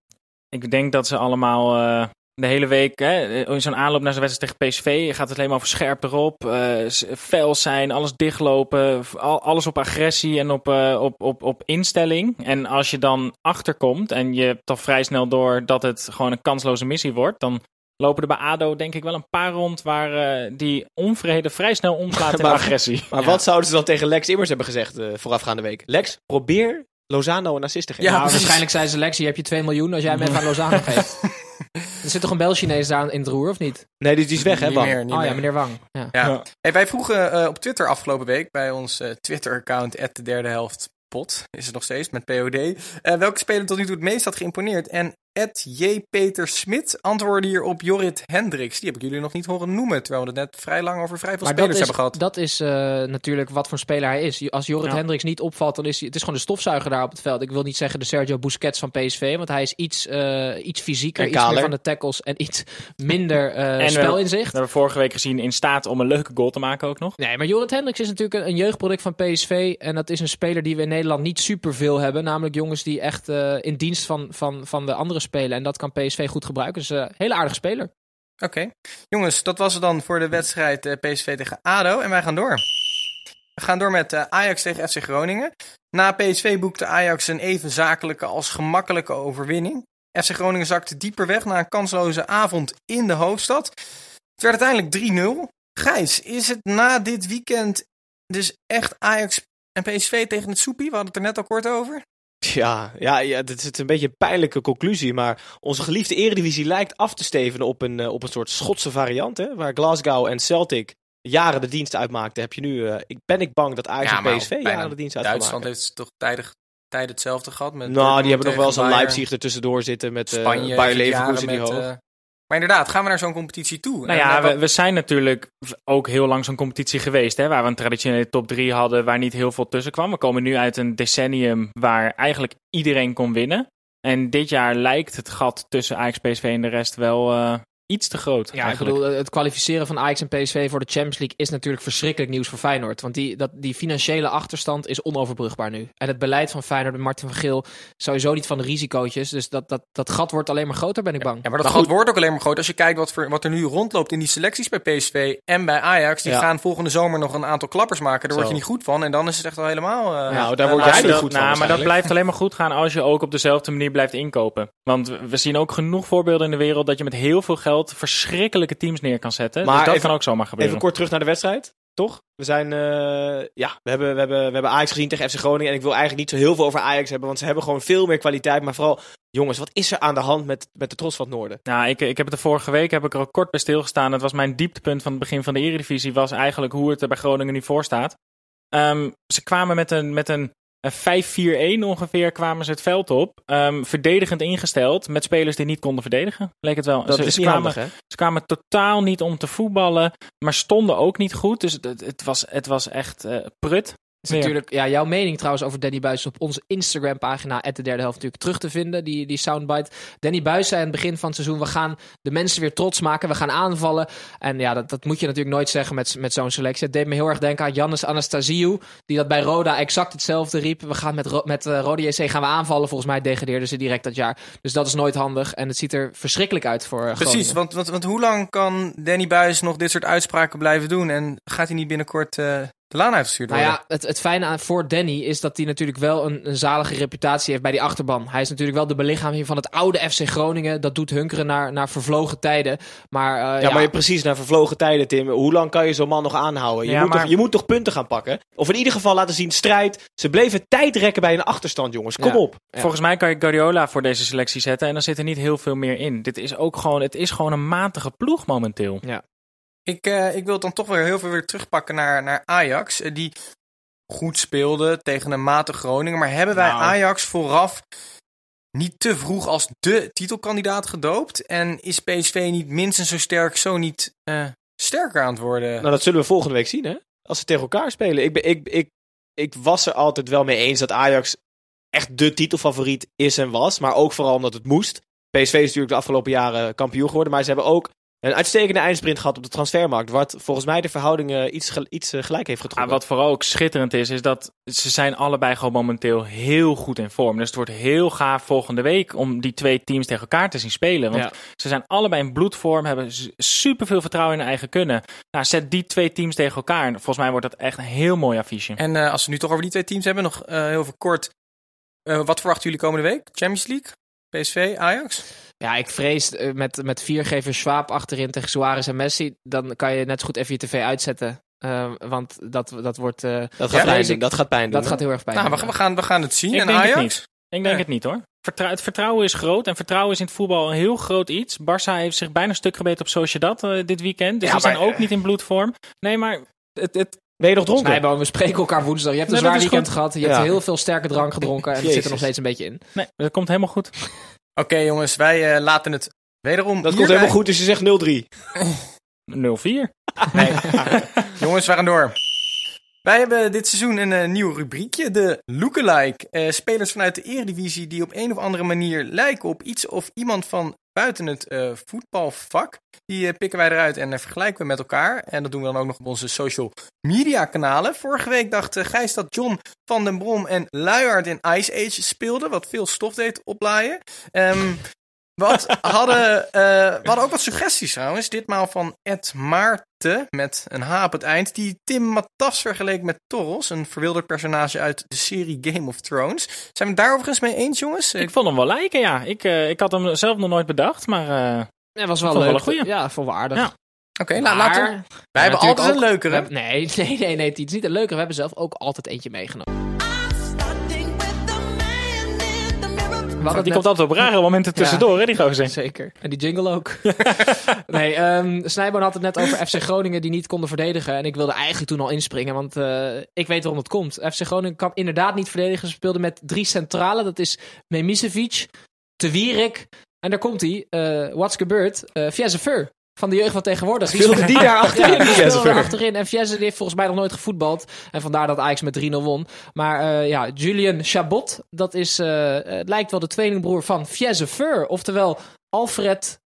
Ik denk dat ze allemaal eh, de hele week, hè, in zo'n aanloop naar zo'n wedstrijd tegen PSV, gaat het alleen maar over scherp erop, eh, s- fel zijn, alles dichtlopen, al- alles op agressie en op, eh, op, op, op instelling. En als je dan achterkomt en je hebt toch vrij snel door dat het gewoon een kansloze missie wordt, dan lopen er bij ADO denk ik wel een paar rond waar eh, die onvrede vrij snel omslaat in Maar- agressie. Maar wat zouden ze dan tegen Lex Immers hebben gezegd eh, voorafgaande week? Lex, probeer Lozano een assist te geven. Ja, Nou, waarschijnlijk zijn selectie, heb je 2 miljoen als jij even aan Lozano geeft. er zit toch een Bel-Chinees daar in het roer, of niet? Nee, die, die is weg, hè, Niet Bam? meer, niet Oh ja, meneer Wang. Ja. Ja. Ja. Hey, wij vroegen eh, op Twitter afgelopen week bij ons eh, Twitter-account de derde helft pot, is het nog steeds, met POD. eh, welke speler tot nu toe het meest had geïmponeerd? En J. Peter Smit antwoordde hier op Jorrit Hendricks. Die heb ik jullie nog niet horen noemen, terwijl we het net vrij lang over vrij veel Maar dat spelers is, hebben gehad. dat is eh, natuurlijk wat voor speler hij is. Als Jorrit Ja. Hendricks niet opvalt, dan is hij... Het is gewoon de stofzuiger daar op het veld. Ik wil niet zeggen de Sergio Busquets van PSV, want hij is iets, eh, iets fysieker, En iets meer van de tackles en iets minder eh, we- spelinzicht. We hebben vorige week gezien in staat om een leuke goal te maken ook nog. Nee, maar Jorrit Hendricks is natuurlijk een, een jeugdproduct van PSV. En dat is een speler die we in Nederland niet superveel hebben. Namelijk jongens die echt eh, in dienst van, van, van de anderen spelen. En dat kan PSV goed gebruiken. Dus een hele aardige speler. Oké. Jongens, dat was het dan voor de wedstrijd eh, PSV tegen ADO. En wij gaan door. We gaan door met eh, Ajax tegen FC Groningen. Na PSV boekte Ajax een even zakelijke als gemakkelijke overwinning. FC Groningen zakte dieper weg na een kansloze avond in de hoofdstad. Het werd uiteindelijk 3-0. Gijs, is het na dit weekend dus echt Ajax en PSV tegen het soepie? We hadden het er net al kort over. Ja, ja, ja, dit is een beetje een pijnlijke conclusie. Maar onze geliefde eredivisie lijkt af te stevenen op een, eh, op een soort Schotse variant. Hè, waar Glasgow en Celtic jaren de dienst uitmaakten. Heb je nu, eh, ik, ben ik bang dat Ajax Ja, en PSV jaren de dienst uit gaan Duitsland heeft toch tijdig, tijden hetzelfde gehad. Met Nou, Dortmund die hebben nog wel eens een. Leipzig ertussendoor zitten met eh Spanje. Bayer heeft Leverkusen die hoog. eh, maar inderdaad, gaan we naar zo'n competitie toe? Nou ja, eh, we zijn natuurlijk ook heel lang zo'n competitie geweest. Hè, waar we een traditionele top 3 hadden waar niet heel veel tussen kwam. We komen nu uit een decennium waar eigenlijk iedereen kon winnen. En dit jaar lijkt het gat tussen Ajax, PSV en de rest wel eh, iets te groot. Ja, ik bedoel, het kwalificeren van Ajax en PSV voor de Champions League is natuurlijk verschrikkelijk nieuws voor Feyenoord. Want die, dat, die financiële achterstand is onoverbrugbaar nu. En het beleid van Feyenoord met Martin van Geel sowieso niet van de risicootjes. Dus dat, dat, dat gat wordt alleen maar groter, ben ik bang. Ja, maar dat gat wordt ook alleen maar groot als je kijkt wat, voor, wat er nu rondloopt in die selecties bij PSV en bij Ajax. Die Ja. gaan volgende zomer nog een aantal klappers maken. Daar word je niet goed van. En dan is het echt al helemaal... eh, Nou, daar word Als jij niet goed van nou, maar dat blijft alleen maar goed gaan als je ook op dezelfde manier blijft inkopen. Want we zien ook genoeg voorbeelden in de wereld dat je met heel veel geld verschrikkelijke teams neer kan zetten. Maar dus dat even- kan ook zomaar gebeuren. Even kort terug naar de wedstrijd, toch? We zijn, eh, ja, we hebben, we, hebben, we hebben Ajax gezien tegen FC Groningen. En ik wil eigenlijk niet zo heel veel over Ajax hebben, want ze hebben gewoon veel meer kwaliteit. Maar vooral, jongens, wat is er aan de hand met, met de trots van het noorden? Nou, ik, ik heb het de vorige week heb ik er ook kort bij stilgestaan. Het was mijn dieptepunt van het begin van de Eredivisie. Was eigenlijk hoe het er bij Groningen nu voor staat. Ehm, ze kwamen met een, met een 5-4-1 ongeveer kwamen ze het veld op. Ehm, verdedigend ingesteld, met spelers die niet konden verdedigen, leek het wel. Dat ze, is ze kwamen, handig, hè? ze kwamen totaal niet om te voetballen, maar stonden ook niet goed. Dus het, het, was, het was echt eh, prut. Is Meer. natuurlijk ja, jouw mening trouwens over Danny Buis op onze Instagram-pagina, de derde helft, natuurlijk terug te vinden. Die, die soundbite. Danny Buis zei aan het begin van het seizoen: we gaan de mensen weer trots maken, we gaan aanvallen. En ja, dat, dat moet je natuurlijk nooit zeggen met, met zo'n selectie. Het deed me heel erg denken aan Jannis Anastasiou, die dat bij Roda exact hetzelfde riep. We gaan met, met eh, Roda JC gaan we aanvallen. Volgens mij degradeerden ze direct dat jaar. Dus dat is nooit handig. En het ziet er verschrikkelijk uit voor eh, Precies, want, want, want hoe lang kan Danny Buis nog dit soort uitspraken blijven doen? En gaat hij niet binnenkort eh, de laan uitgestuurd Nou ja, het, het fijne aan voor Danny is dat hij natuurlijk wel een, een zalige reputatie heeft bij die achterban. Hij is natuurlijk wel de belichaming van het oude FC Groningen. Dat doet hunkeren naar, naar vervlogen tijden. Maar, eh, Ja, ja, maar je precies naar vervlogen tijden, Tim. Hoe lang kan je zo'n man nog aanhouden? Je, Ja, moet maar- toch, je moet toch punten gaan pakken? Of in ieder geval laten zien strijd. Ze bleven tijd rekken bij een achterstand, jongens. Kom Ja. op. Ja. Volgens mij kan je Guardiola voor deze selectie zetten en dan zit er niet heel veel meer in. Dit is ook gewoon, het is gewoon een matige ploeg momenteel. Ik, eh, ik wil dan toch weer heel veel weer terugpakken naar, naar Ajax. eh, die goed speelde tegen een matig Groningen. Maar hebben wij Nou. Ajax vooraf niet te vroeg als de titelkandidaat gedoopt? En is PSV niet minstens zo sterk, zo niet eh, sterker aan het worden? Nou, dat zullen we volgende week zien, hè? Als ze tegen elkaar spelen. Ik, ben, ik, ik, ik was er altijd wel mee eens dat Ajax echt de titelfavoriet is en was. Maar ook vooral omdat het moest. PSV is natuurlijk de afgelopen jaren kampioen geworden. Maar ze hebben ook een uitstekende eindsprint gehad op de transfermarkt. Wat volgens mij de verhoudingen iets, gel- iets eh, gelijk heeft getrokken. wat vooral ook schitterend is, is dat ze zijn allebei gewoon momenteel heel goed in vorm. Dus het wordt heel gaaf volgende week om die twee teams tegen elkaar te zien spelen. Want Ja. ze zijn allebei in bloedvorm, hebben super veel vertrouwen in hun eigen kunnen. Nou, zet die twee teams tegen elkaar. En volgens mij wordt dat echt een heel mooi affiche. En eh, als we nu toch over die twee teams hebben, nog eh, heel veel kort. Eh, wat verwachten jullie komende week? Champions League? PSV, Ajax? ja, ik vrees eh, met, met viergever Schwab achterin tegen Suarez en Messi. Dan kan je net zo goed even je tv uitzetten. Eh, want dat, dat wordt. eh, dat, Ja, gaat pijn doen, dat gaat pijn doen. dat gaat heel erg pijn Nou, we, doen, gaan- we, gaan, we gaan het zien. Ik en denk Ajax? het niet. Ik denk Nee. het niet hoor. Vertrou- het vertrouwen is groot en vertrouwen is in het voetbal een heel groot iets. Barça heeft zich bijna stuk gebeten op Sociedad eh dit weekend. Dus Ja, die zijn ook niet in bloedvorm. Nee, maar het, het, Ben je nog dronken? Snijboom, we spreken elkaar woensdag. Je hebt een Nee, zwaar weekend goed. gehad. Je hebt heel veel sterke drank gedronken. En het zit er nog steeds een beetje in. nee, dat komt helemaal goed. Oké jongens, wij eh, laten het wederom Dat komt helemaal goed, dus je zegt 0-3. 0-4. Nee. Jongens, we gaan door. Wij hebben dit seizoen een eh, nieuw rubriekje, de Lookalike. Eh, spelers vanuit de eredivisie die op een of andere manier lijken op iets of iemand van buiten het eh, voetbalvak. Die eh, pikken wij eruit en eh, vergelijken we met elkaar. En dat doen we dan ook nog op onze social media kanalen. Vorige week dacht Gijs dat John van den Brom en Luiaard in Ice Age speelden, wat veel stof deed oplaaien. Ehm wat hadden, eh, we hadden ook wat suggesties trouwens. Ditmaal van Ed Maarten met een H op het eind. Die Tim Matas vergeleek met Toros. Een verwilderd personage uit de serie Game of Thrones. Zijn we het daar overigens mee eens, jongens? Ik vond hem wel lijken, ja. Ik, eh, ik had hem zelf nog nooit bedacht, maar... eh, Ja, was wel Vond ik wel leuk. een goeie. Ja, vond we aardig. Ja. Oké, nou, Maar- laten we... Wij hebben altijd een leukere. nee, nee, nee, nee. Het is niet een leuke. We hebben zelf ook altijd eentje meegenomen. Die komt altijd op rare momenten tussendoor, hè, die gozer. Zeker. En die jingle ook. nee, ehm Snijboon had het net over FC Groningen die niet konden verdedigen. En ik wilde eigenlijk toen al inspringen, want eh, ik weet waarom het komt. FC Groningen kan inderdaad niet verdedigen. Ze speelden met drie centralen. Dat is Memisevic, Te Wierik en daar komt hij. eh what's gebeurd? Uh, Fiezefeur. Van de jeugd van tegenwoordig. Die die daar achterin, Ja, die achterin. En Fieze die heeft volgens mij nog nooit gevoetbald. En vandaar dat Ajax met 3-0 won. Maar eh, ja, Julian Chabot, dat is, eh, het lijkt wel de tweelingbroer van Fiezefeur. Oftewel Alfred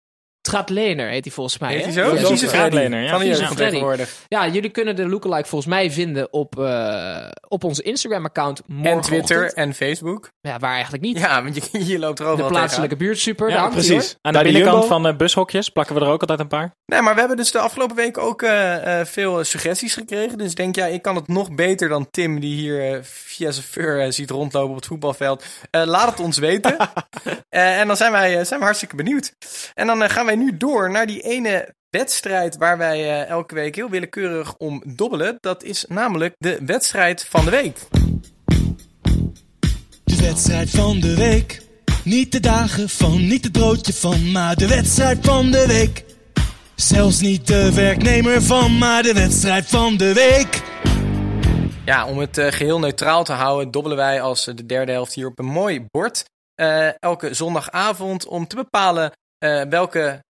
Tratlener heet hij volgens mij. Heet hij zo? Ja, straatlener, ja. Van de tegenwoordig. Ja, jullie kunnen de lookalike volgens mij vinden op, eh, op onze Instagram-account. En. Twitter en Facebook. Ja, waar eigenlijk niet. Ja, want je, je loopt er de plaatselijke buurt super. Ja, precies. Aan de die binnenkant van de bushokjes plakken we er ook altijd een paar. Nee, maar we hebben dus de afgelopen week ook eh, eh, veel suggesties gekregen. Dus denk jij, ik kan het nog beter dan Tim, die hier eh, via eh, ziet rondlopen op het voetbalveld. Eh, laat het ons weten. Eh, en dan zijn wij, eh, zijn we hartstikke benieuwd. En dan eh, gaan wij nu door naar die ene wedstrijd waar wij eh, elke week heel willekeurig om dobbelen. Dat is namelijk de wedstrijd van de week. De wedstrijd van de week. Niet de dagen van, niet het broodje van, maar de wedstrijd van de week. Zelfs niet de werknemer van, maar de wedstrijd van de week. Ja, om het eh, geheel neutraal te houden, dobbelen wij als de derde helft hier op een mooi bord. eh, elke zondagavond om te bepalen welke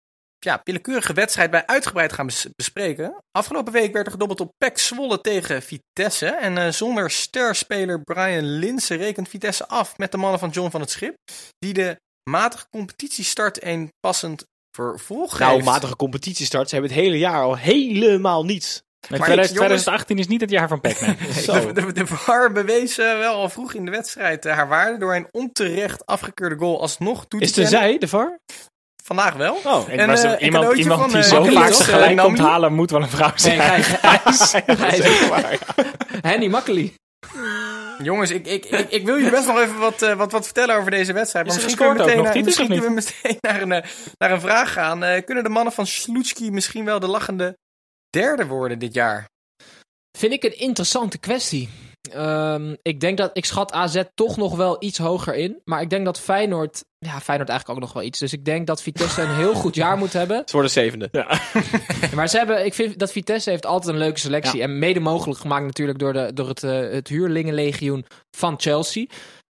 ja, willekeurige wedstrijd wij uitgebreid gaan bes- bespreken. Afgelopen week werd er gedobbeld op PEC Zwolle tegen Vitesse. En eh, zonder sterspeler Brian Linsen rekent Vitesse af met de mannen van John van het Schip. Die de matige competitiestart een passend vervolg Nou, geeft. matige competitiestart. Ze hebben het hele jaar al helemaal niets. Maar 2000 jongens- 2018 is niet het jaar van PEC, nee. De, de, de VAR bewees eh, wel al vroeg in de wedstrijd eh, haar waarde door een onterecht afgekeurde goal alsnog toe te Is kennen. zij, de VAR? Vandaag wel. Oh, En, was eh, iemand cadeautje iemand van, die eh, zo vaak eh, gelijk komt halen, moet wel een vrouw zijn. hij is- Henny Makkely. Jongens, ik, ik, ik, ik wil jullie best nog even wat, wat, wat vertellen over deze wedstrijd. Maar Is misschien kunnen we meteen, ook nog, naar, misschien kunnen we meteen naar een, naar een vraag gaan. Eh, kunnen de mannen van Sloetski misschien wel de lachende derde worden dit jaar? Vind ik een interessante kwestie. Ehm, ik denk dat ik schat AZ toch nog wel iets hoger in. Maar ik denk dat Feyenoord. Ja, Feyenoord eigenlijk ook nog wel iets. Dus ik denk dat Vitesse een heel goed jaar moet hebben. Ze worden zevende. Maar ze hebben, ik vind dat Vitesse heeft altijd een leuke selectie. En mede mogelijk gemaakt natuurlijk door, de, door het, eh, het huurlingenlegioen van Chelsea.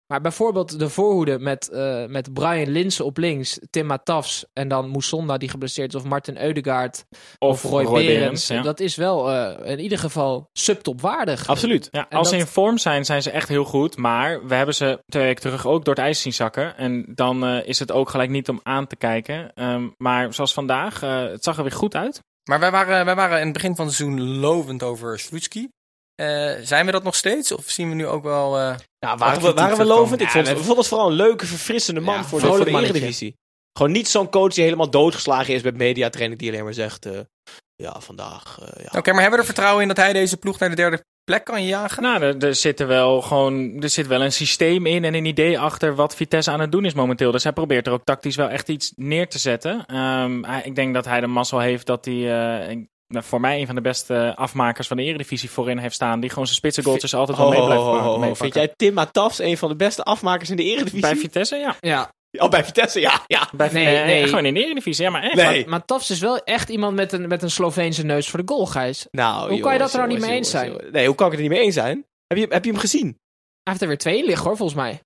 Maar bijvoorbeeld de voorhoede met, eh, met Brian Linsen op links, Tim Matafs en dan Moussonda die geblesseerd is, of Martin Eudegaard of, Roy, Berends. ja. Dat is wel eh, in ieder geval subtopwaardig. Absoluut. Ja, als ze in vorm zijn, zijn ze echt heel goed. Maar we hebben ze twee weken terug ook door het ijs zien zakken. En dan eh, is het ook gelijk niet om aan te kijken. Ehm, maar zoals vandaag, eh, het zag er weer goed uit. Maar wij waren, wij waren in het begin van het seizoen lovend over Sloetski. Eh, zijn we dat nog steeds? Of zien we nu ook wel... Nou, waren we, waren we lovend? Ik Ja, vond, we- ik vond het vooral een leuke, verfrissende man Ja, voor, de, voor de. Eredivisie. Gewoon niet zo'n coach die helemaal doodgeslagen is met mediatraining die alleen maar zegt... eh, ja, vandaag... eh, ja. Oké, maar hebben we er vertrouwen in dat hij deze ploeg naar de derde plek kan jagen? Nou, er, er, zit er, wel gewoon, er zit wel een systeem in en een idee achter wat Vitesse aan het doen is momenteel. Dus hij probeert er ook tactisch wel echt iets neer te zetten. Ehm, hij- ik denk dat hij de mazzel heeft dat hij... eh, nou, voor mij een van de beste afmakers van de Eredivisie voorin heeft staan. Die gewoon zijn spitse goaltjes altijd wel mee blijft meepakken. Vind jij Tim Matafs een van de beste afmakers in de Eredivisie? Bij Vitesse, ja. Ja, Oh, bij Vitesse, ja. ja. Bij, Nee, eh, nee. Gewoon in de Eredivisie, ja, maar echt. Nee. maar Tafs is wel echt iemand met een, met een Sloveense neus voor de goal, Gijs. Nou, Hoe kan je dat er nou niet mee eens jongens, zijn? jongens. Nee, hoe kan ik er niet mee eens zijn? Heb je, heb je hem gezien? Hij heeft er weer twee in liggen hoor, volgens mij.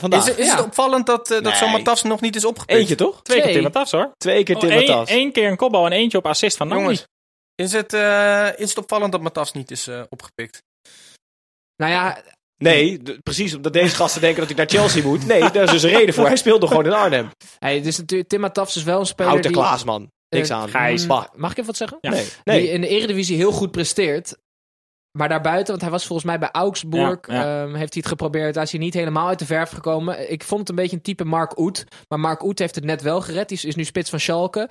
Vandaag. Is, het- is ja. het opvallend dat, eh, dat zo'n Nee. Matas nog niet is opgepikt? Eentje, toch? Twee keer. Tim Matafs, hoor. Twee keer Tim Oh, één- Matafs. één keer een kopbal en eentje op assist van. Jongens, is het, eh, is het opvallend dat Matas niet is eh, opgepikt? Nou ja, Nee, precies omdat deze gasten denken dat hij naar Chelsea moet. Nee, daar is dus een reden voor. Hij speelde gewoon in Arnhem. hij, dus natuurlijk, Tim Matafs is wel een speler Houten die... Klaasman. Niks eh, aan. Gijs. Mag ik even wat zeggen? Ja. Nee. Die nee. in de Eredivisie heel goed presteert. Maar daarbuiten, want hij was volgens mij bij Augsburg, Ja, ja. ehm, heeft hij het geprobeerd. Daar is hij niet helemaal uit de verf gekomen. Ik vond het een beetje een type Mark Oet. Maar Mark Oet heeft het net wel gered. Die is, is nu spits van Schalke.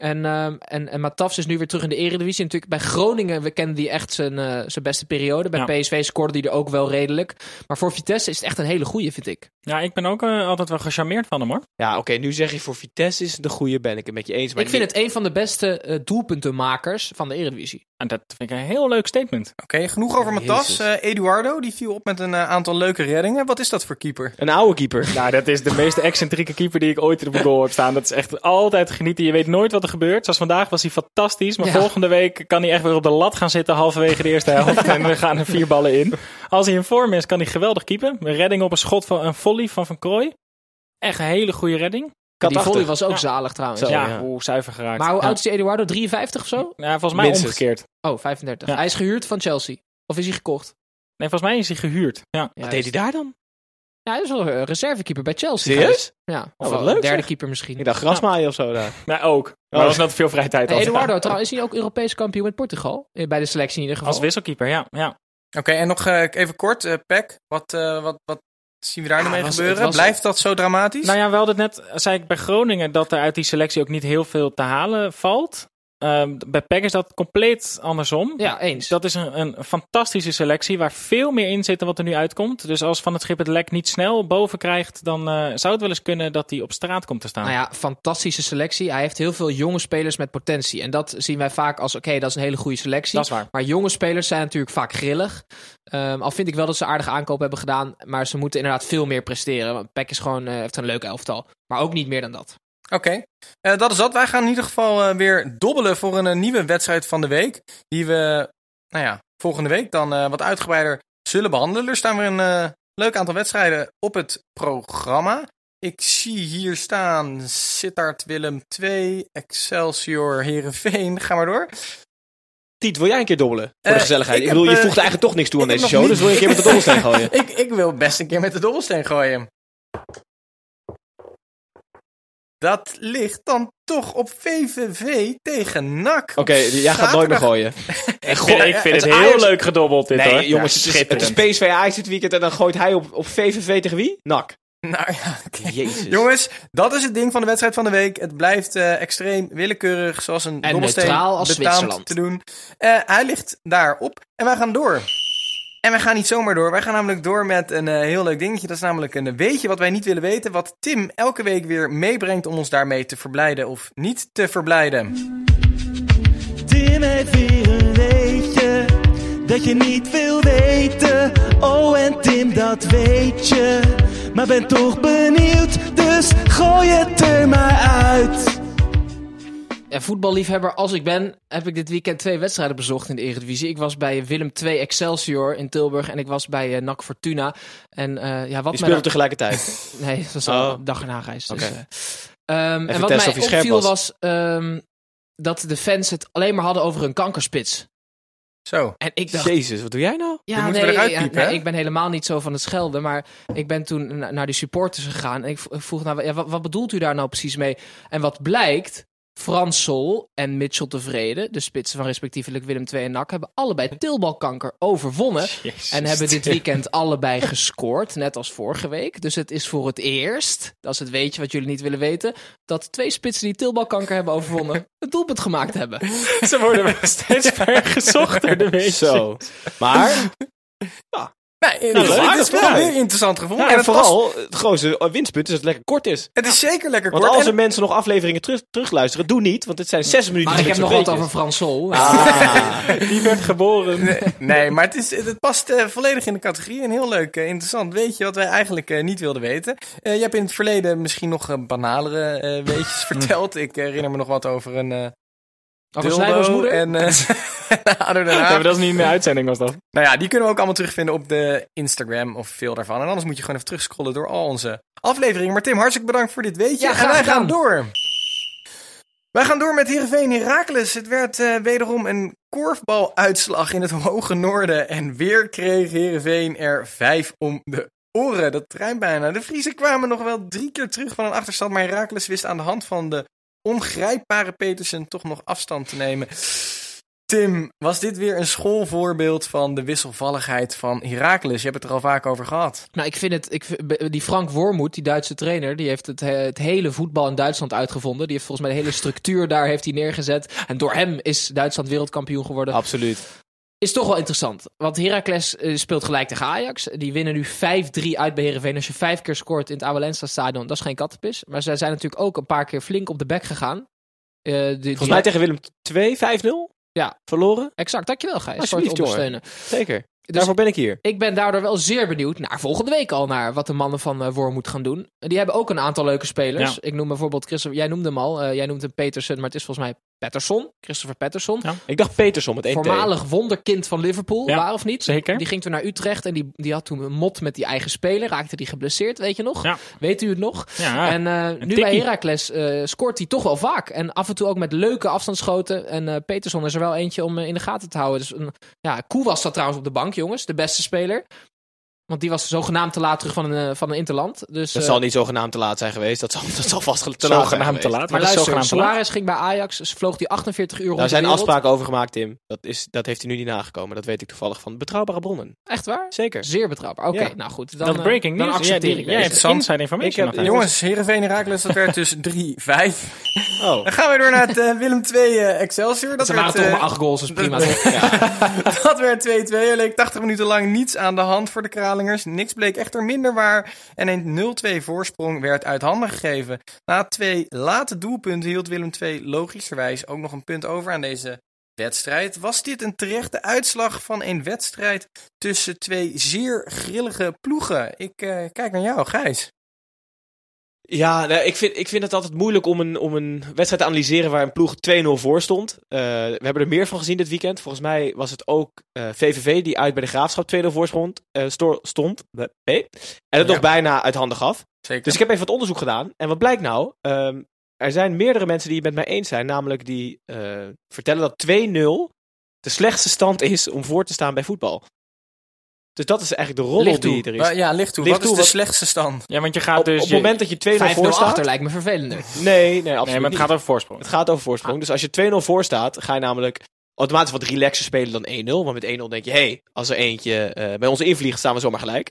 En, ehm en, en Matafs is nu weer terug in de Eredivisie. Natuurlijk bij Groningen, we kennen die echt zijn, eh, zijn beste periode. Bij Ja. PSV scoorde hij er ook wel redelijk. Maar voor Vitesse is het echt een hele goeie, vind ik. Ja, ik ben ook eh, altijd wel gecharmeerd van hem, hoor. Ja, oké, nu zeg je voor Vitesse is het de goede, ben ik het met je eens. Maar ik vind het een van de beste eh, doelpuntenmakers van de Eredivisie. En dat vind ik een heel leuk statement. Oké, genoeg over Matas. Jezus. Eh, Eduardo, die viel op met een aantal leuke reddingen. Wat is dat voor keeper? Een oude keeper. Nou, dat is de meest excentrieke keeper die ik ooit op de goal heb staan. Dat is echt altijd genieten. Je weet nooit wat er gebeurt. Zoals vandaag was hij fantastisch. Maar Ja. volgende week kan hij echt weer op de lat gaan zitten halverwege de eerste helft. en we gaan er vier ballen in. Als hij in vorm is, kan hij geweldig keepen. Een redding op een schot van een volley van Van Krooi. Echt een hele goede redding. Die volley was ook Ja. zalig trouwens. Zo. ja, ja. hoe zuiver geraakt. Maar hoe ja. oud is die Eduardo? 53 of zo? Ja, volgens mij Minstens. omgekeerd. Oh, 35. Ja. Hij is gehuurd van Chelsea. Of is hij gekocht? Nee, volgens mij is hij gehuurd. Ja. Wat deed hij daar dan? Ja, hij is wel een reservekeeper bij Chelsea. Serieus? Ja. Of Oh, wat een leuk, derde zeg. keeper misschien. Ik dacht grasmaaien of zo daar. Nou, ook. Maar Oh. dat was net veel vrije tijd. Hey. Eduardo, trouwens, is hij ook Europees kampioen met Portugal? Eh, Bij de selectie in ieder geval. Als wisselkeeper, ja. ja. Oké, en nog eh, even kort, eh Peck. Wat, eh, wat, wat zien we daar Ja, mee was- gebeuren? was- Blijft dat zo dramatisch? Nou ja, we hadden het net, zei ik bij Groningen, dat er uit die selectie ook niet heel veel te halen valt. Ehm, bij PEC is dat compleet andersom. Ja, eens. Dat is een, een fantastische selectie waar veel meer in zit dan wat er nu uitkomt. Dus als Van het Schip het lek niet snel boven krijgt, dan eh, zou het wel eens kunnen dat hij op straat komt te staan. Nou ja, fantastische selectie. Hij heeft heel veel jonge spelers met potentie. En dat zien wij vaak als, oké, dat is een hele goede selectie. dat is waar. Maar jonge spelers zijn natuurlijk vaak grillig. Ehm, al vind ik wel dat ze aardige aankopen hebben gedaan. Maar ze moeten inderdaad veel meer presteren. Want Peck is gewoon, eh, heeft een leuk elftal. Maar ook niet meer dan dat. Oké, Eh, dat is dat. Wij gaan in ieder geval eh, weer dobbelen voor een eh, nieuwe wedstrijd van de week. Die we, nou ja, volgende week dan wat uitgebreider zullen behandelen. Er staan weer een leuk aantal wedstrijden op het programma. Ik zie hier staan Sittard Willem 2, Excelsior Herenveen. Ga maar door. Tiet, wil jij een keer dobbelen? Voor de gezelligheid. ik Ik, bedoel, heb, je voegt eigenlijk toch niks toe aan deze show. Dus wil je een keer met de dobbelsteen gooien? ik, ik wil best een keer met de dobbelsteen gooien. Dat ligt dan toch op VVV tegen NAC. Oké, jij gaat nooit meer gooien. Ik vind, ik vind het heel Ajax- leuk gedobbeld dit Nee, hoor. jongens, Ja, het, is, het is. PSV Ajax dit weekend en dan gooit hij op, op VVV tegen wie? NAC. Nou ja. Jezus. Jongens, dat is het ding van de wedstrijd van de week. Het blijft eh, extreem willekeurig, zoals een En dobbelsteen neutraal als te doen. Eh, hij ligt daarop en wij gaan door. En wij gaan niet zomaar door. Wij gaan namelijk door met een eh, heel leuk dingetje. Dat is namelijk een weetje wat wij niet willen weten. Wat Tim elke week weer meebrengt om ons daarmee te verblijden of niet te verblijden. Tim heeft weer een weetje dat je niet wil weten. Oh, en Tim, dat weet je. Maar ben toch benieuwd, dus gooi het er maar uit. Ja, voetballiefhebber als ik ben, heb ik dit weekend twee wedstrijden bezocht in de Eredivisie. Ik was bij Willem II Excelsior in Tilburg en ik was bij eh, NAC Fortuna. En eh, ja, wat Die mij speelden tegelijkertijd. Nee, dat was al Oh. een dag erna reis. Dus, eh, ehm, en wat mij opviel was. was, ehm, dat de fans het alleen maar hadden over een kankerspits. Zo. En ik dacht, Jezus, wat doe jij nou? Ja, nee, eruit ja, piepen, nee, ik ben helemaal niet zo van het schelden. Maar ik ben toen na- naar die supporters gegaan. En ik vroeg, nou, ja, wat, wat bedoelt u daar nou precies mee? En wat blijkt, Frans Sol en Mitchell Tevreden, de spitsen van respectievelijk Willem II en NAC, hebben allebei tilbalkanker overwonnen. Jezus, En hebben dit weekend allebei gescoord, net als vorige week. Dus het is voor het eerst, dat is het weetje wat jullie niet willen weten, dat twee spitsen die tilbalkanker hebben overwonnen, een doelpunt gemaakt hebben. Ze worden steeds ver gezocht door de weetje. Zo. Maar, Nee, Nou, het, leuk. het is wel weer interessant gevonden. ja, en en het, past- vooral, het grootste winstpunt is dat het lekker kort is. het is zeker lekker Want kort. als En- er mensen nog afleveringen terug, terugluisteren, doe niet. Want het zijn zes minuten. Maar ik heb nog wat over weetjes. Frans Sol. Ah. Die werd geboren. Nee, maar het, is, het past eh, volledig in de categorie. Een heel leuk, eh, interessant weetje wat wij eigenlijk eh, niet wilden weten. Eh, je hebt in het verleden misschien nog eh, banalere eh, weetjes verteld. Ik eh, herinner me nog wat over een eh dildo moeder. en eh Ja, maar dat is niet in de uitzending was dat. Nou ja, die kunnen we ook allemaal terugvinden op de Instagram of veel daarvan. En anders moet je gewoon even terugscrollen door al onze afleveringen. Maar Tim, hartstikke bedankt voor dit weetje. Ja, en graag wij gaan door. Wij gaan door met Heerenveen Heracles. Het werd eh, wederom een korfbaluitslag in het hoge noorden. En weer kreeg Heerenveen er vijf om de oren. Dat rijmt bijna. De Friesen kwamen nog wel drie keer terug van een achterstand. Maar Heracles wist aan de hand van de ongrijpbare Petersen toch nog afstand te nemen. Tim, was dit weer een schoolvoorbeeld van de wisselvalligheid van Heracles? Je hebt het er al vaak over gehad. Nou, ik vind het. Ik, die Frank Wormoed, die Duitse trainer, die heeft het, het hele voetbal in Duitsland uitgevonden. Die heeft volgens mij de hele structuur daar heeft hij neergezet. En door hem is Duitsland wereldkampioen geworden. Absoluut. Is toch wel interessant. Want Heracles eh, speelt gelijk tegen Ajax. Die winnen nu 5-3 uit bij Heerenveen. Als je vijf keer scoort in het Awalensa stadion, dat is geen kattenpis. Maar zij zijn natuurlijk ook een paar keer flink op de bek gegaan. Eh, die- Volgens mij tegen Willem 2, 5-0. Ja. Verloren. Exact, dankjewel Gijs voor het jongen. ondersteunen. Zeker. Dus Daarvoor ben ik hier. ik ben daardoor wel zeer benieuwd naar volgende week al naar wat de mannen van uh, Wormoed gaan doen. Die hebben ook een aantal leuke spelers. Ja. Ik noem bijvoorbeeld Christopher, jij noemde hem al, eh, jij noemt hem Petersen, maar het is volgens mij Patterson, Christopher Patterson. Ja. Ik dacht Peterson met 1 Voormalig wonderkind van Liverpool, Ja, waar of niet? zeker. Die ging toen naar Utrecht en die, die had toen een mot met die eigen speler. Raakte die geblesseerd, weet je nog? Ja. Weet u het nog? Ja, en eh, nu tikkie. bij Heracles eh, scoort hij toch wel vaak. En af en toe ook met leuke afstandsschoten. En eh Peterson is er wel eentje om in de gaten te houden. Dus een, ja, Koe was dat trouwens op de bank, jongens. De beste speler. Want die was zogenaamd te laat terug van een, eh, van een interland. Dus, Dat eh, zal niet zogenaamd te laat zijn geweest. Dat zal, dat zal vast te laat zijn zogenaamd te geweest. laat. Maar is luister, ging bij Ajax. Dus vloog hij 48 uur rond Daar zijn afspraken over gemaakt, Tim. Dat, is, dat heeft hij nu niet nagekomen. Dat weet ik toevallig van betrouwbare bronnen. Echt waar? Zeker. Zeer betrouwbaar. Oké, Ja. nou goed. Dan, dat eh, breaking dan news. accepteer Ja, ik die- information. Ik heb- Matthijs. Jongens, Heerenveen Heracles, dat werd dus 3-5. Oh. Dan gaan we door naar het eh, Willem II eh, Excelsior. Dat Ze waren toch eh, maar acht goals, dus prima. Dat werd 2-2. Er leek 80 minuten lang niets aan de hand voor de Niks bleek echter minder waar. En een 0-2 voorsprong werd uit handen gegeven. Na twee late doelpunten hield Willem II logischerwijs ook nog een punt over aan deze wedstrijd. Was dit een terechte uitslag van een wedstrijd tussen twee zeer grillige ploegen? Ik eh, kijk naar jou, Gijs. Ja, nou, ik, vind, ik vind het altijd moeilijk om een, om een wedstrijd te analyseren waar een ploeg 2-0 voor stond. Eh, we hebben er meer van gezien dit weekend. Volgens mij was het ook eh, VVV die uit bij de Graafschap 2-0 voor stond. eh, sto- stond en het Ja. nog bijna uit handen gaf. Zeker. Dus ik heb even wat onderzoek gedaan. En wat blijkt nou? Ehm, er zijn meerdere mensen die het met mij eens zijn. Namelijk die eh, vertellen dat 2-0 de slechtste stand is om voor te staan bij voetbal. Dus dat is eigenlijk de toe. die er is. Maar ja, licht toe. Licht Wat is de wat- slechtste stand? Ja, want je gaat op, dus... op het je- moment dat je 2-0 5-0 voor staat... achter lijkt me vervelender. Nee, nee, absoluut Nee, maar het niet. gaat over voorsprong. Het gaat over voorsprong. Dus als je 2-0 voor staat, ga je namelijk automatisch wat relaxer spelen dan 1-0. Want met 1-0 denk je, hé, hey, als er eentje eh, bij ons invliegt, staan we zomaar gelijk.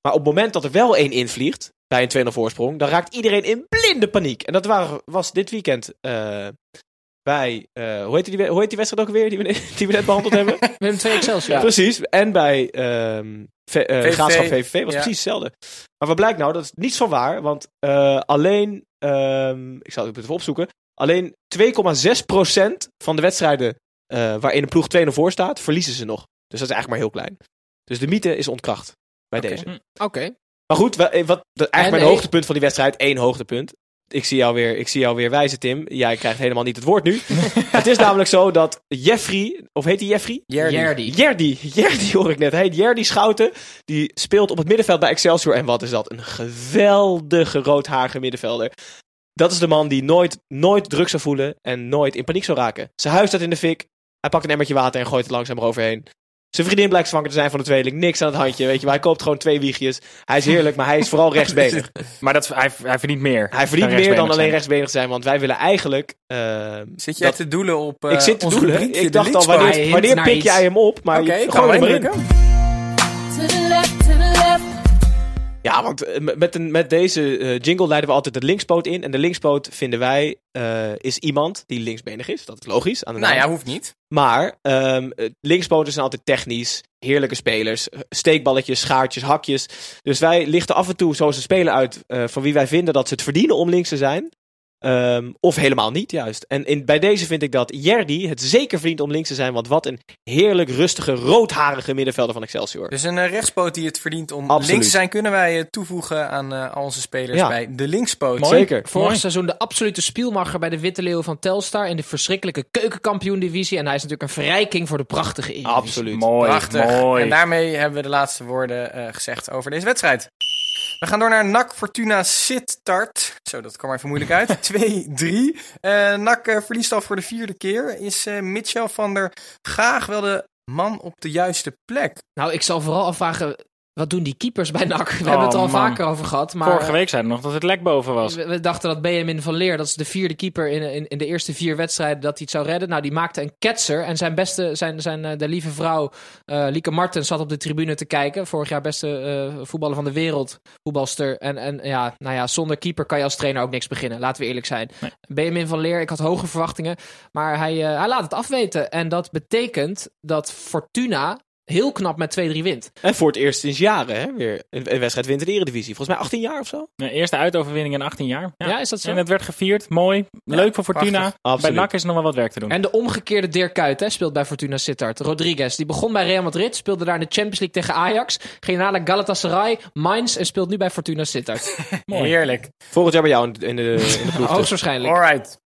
Maar op het moment dat er wel één invliegt, bij een 2-0 voorsprong, dan raakt iedereen in blinde paniek. En dat waren, was dit weekend eh, bij, eh, hoe, heet die, hoe heet die wedstrijd ook weer, die we, die we net behandeld hebben? Willem 2 Excelsior. Precies. En bij ehm v, eh, VVV. Graafschap VVV was Ja. precies hetzelfde. Maar wat blijkt nou? Dat is niets van waar. Want eh, alleen, ehm, ik zal het even opzoeken. Alleen 2,6% van de wedstrijden eh, waarin een ploeg 2-0 voor staat, verliezen ze nog. Dus dat is eigenlijk maar heel klein. Dus de mythe is ontkracht bij deze. Oké. Maar goed, wa- wat, eigenlijk mijn nee. hoogtepunt van die wedstrijd, één hoogtepunt. Ik zie, jou weer, ik zie jou weer wijzen, Tim. Jij krijgt helemaal niet het woord nu. het is namelijk zo dat Jeffrey, of heet hij Jeffrey? Jerdy. Jerdy, Jerdy hoor ik net. Hey, Jerdy Schouten, die speelt op het middenveld bij Excelsior. En wat is dat? Een geweldige roodharige middenvelder. Dat is de man die nooit, nooit druk zou voelen en nooit in paniek zou raken. Zijn huis staat in de fik. Hij pakt een emmertje water en gooit het langzaam eroverheen. Zijn vriendin blijkt zwanger te zijn van de tweeling. Niks aan het handje, weet je. Maar hij koopt gewoon twee wiegjes. Hij is heerlijk, maar hij is vooral rechtsbenig. Maar dat, hij, hij verdient meer. Hij verdient dan meer dan alleen zijn. rechtsbenig zijn. Want wij willen eigenlijk... eh, Zit jij dat- te doelen op eh ik zit te ons doelen. Ik dacht al, wanneer, wanneer pik jij hem op? Maar je- we hem Ja, want eh, met, met, een, met deze eh, jingle leiden we altijd de linkspoot in. En de linkspoot vinden wij eh, is iemand die linksbenig is. Dat is logisch aan de Nou naam. ja, hoeft niet. Maar eh, linkspoten zijn altijd technisch. Heerlijke spelers. Steekballetjes, schaartjes, hakjes. Dus wij lichten af en toe zo een speler uit van wie wij vinden dat ze het verdienen om links te zijn. Ehm, of helemaal niet, juist. En in, bij deze vind ik dat Jerdy het zeker verdient om links te zijn. Want wat een heerlijk rustige, roodharige middenvelder van Excelsior. Dus een eh, rechtspoot die het verdient om Absoluut. links te zijn, kunnen wij eh, toevoegen aan eh, al onze spelers Ja. bij de linkspoot. Mooi. Zeker. Vorig Mooi. seizoen de absolute spielmacher bij de Witte Leeuw van Telstar in de verschrikkelijke keukenkampioen-divisie. En hij is natuurlijk een verrijking voor de prachtige Eredivisie. Absoluut. Mooi, Prachtig. mooi. En daarmee hebben we de laatste woorden eh, gezegd over deze wedstrijd. We gaan door naar NAC Fortuna Sittard. Zo, dat kwam even moeilijk uit. 2-3. Eh NAC eh, verliest al voor de vierde keer. Is eh, Mitchell van der Graag wel de man op de juiste plek? Nou, ik zal vooral afvragen, wat doen die keepers bij NAC? We hebben het al Oh, man. vaker over gehad. Maar Vorige week zeiden we nog dat het lek boven was. We, we dachten dat Benjamin van Leer, dat is de vierde keeper in, in, in de eerste vier wedstrijden, dat hij het zou redden. Nou, die maakte een ketser. En zijn beste, zijn, zijn, eh, de lieve vrouw, eh, Lieke Martens, zat op de tribune te kijken. Vorig jaar beste eh, voetballer van de wereld, voetbalster. En, en ja, nou ja, zonder keeper kan je als trainer ook niks beginnen. Laten we eerlijk zijn. Nee. Benjamin van Leer, ik had hoge verwachtingen. Maar hij, hij laat het afweten. En dat betekent dat Fortuna heel knap met 2-3 wint. En voor het eerst sinds jaren hè, weer een, wedstrijd wint in de Eredivisie. Volgens mij 18 jaar of zo. De eerste uitoverwinning in 18 jaar. Ja, is dat zo? En het werd gevierd. Mooi. Leuk voor Fortuna. prachtig. Bij. NAC is nog wel wat werk te doen. En de omgekeerde Dirk Kuyt hè, speelt bij Fortuna Sittard. Rodriguez, die begon bij Real Madrid, speelde daar in de Champions League tegen Ajax. Ging naar Galatasaray, Mainz en speelt nu bij Fortuna Sittard. Mooi. Heerlijk. Volgend jaar bij jou in de, in de, in de ploeg. dus. Hoogstwaarschijnlijk. Alright.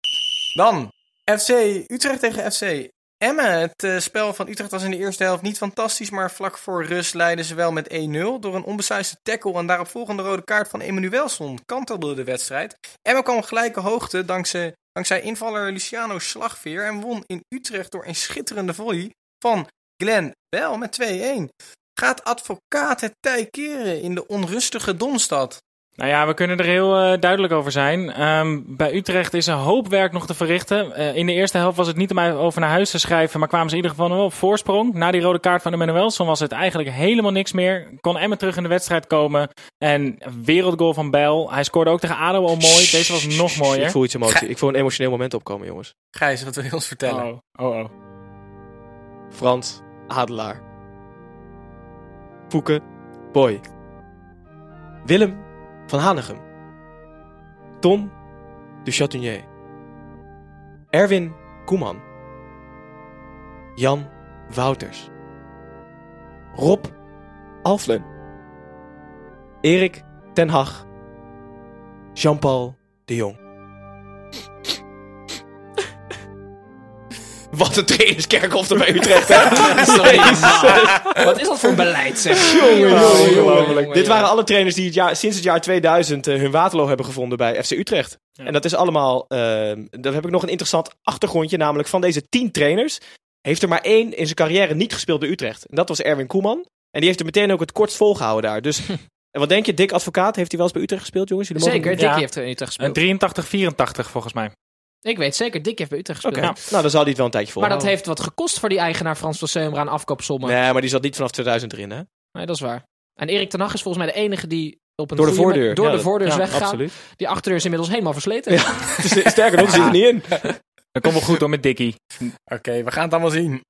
Dan FC Utrecht tegen FC Emmen. Het eh, spel van Utrecht was in de eerste helft niet fantastisch, maar vlak voor rust leidden ze wel met 1-0. Door een onbesuisde tackle en daarop volgende rode kaart van Emmanuelson kantelde de wedstrijd. Emmen kwam gelijke hoogte dankzij, dankzij invaller Luciano Slagveer en won in Utrecht door een schitterende volley van Glenn Bell met 2-1. Gaat advocaat het tij keren in de onrustige Domstad? Nou ja, we kunnen er heel eh, duidelijk over zijn. Ehm, bij Utrecht is een hoop werk nog te verrichten. Eh, in de eerste helft was het niet om over naar huis te schrijven, maar kwamen ze in ieder geval wel op voorsprong. Na die rode kaart van Emmanuelson was het eigenlijk helemaal niks meer. Kon Emmen terug in de wedstrijd komen. En wereldgoal van Bijl. Hij scoorde ook tegen ADO al mooi. Deze was nog Ik mooier. voel iets emotie. Ik voel een emotioneel moment opkomen, jongens. Gijs, wat wil je ons vertellen? Oh, oh, oh. Frans Adelaar. Poeke Boy. Willem van Hanegem. Tom de Chatinier. Erwin Koeman. Jan Wouters. Rob Alflen. Erik ten Hag. Jean-Paul de Jong. Wat een trainerskerkhof er bij Utrecht, hè? Sorry. Wat is dat voor beleid, zeg? Jongen, Dit waren alle trainers die het jaar, sinds het jaar 2000 eh, hun Waterloo hebben gevonden bij FC Utrecht. En dat is allemaal... eh, dan heb ik nog een interessant achtergrondje. Namelijk van deze tien trainers heeft er maar één in zijn carrière niet gespeeld bij Utrecht. En dat was Erwin Koeman. En die heeft er meteen ook het kortst volgehouden daar. Dus en wat denk je? Dick Advocaat, heeft hij wel eens bij Utrecht gespeeld, jongens? Jullie mogen Zeker, Dickie Ja. heeft er in Utrecht gespeeld. 83, 84 volgens mij. Ik weet zeker, Dick heeft bij Utrecht gespeeld. nou dan zal hij het wel een tijdje Maar volhouden. dat heeft wat gekost voor die eigenaar Frans van Seumra aan afkoopsommen. Nee. Nee, maar die zat niet vanaf 2000 erin, hè? dat is waar. En Erik ten Hag is volgens mij de enige die op een Door de voordeur. door Ja, de voordeur is ja, weggegaan. Absoluut. Die achterdeur is inmiddels helemaal versleten. Sterker nog, zit er niet in. Dat komt wel goed door met Dickie. Oké, we gaan het allemaal zien.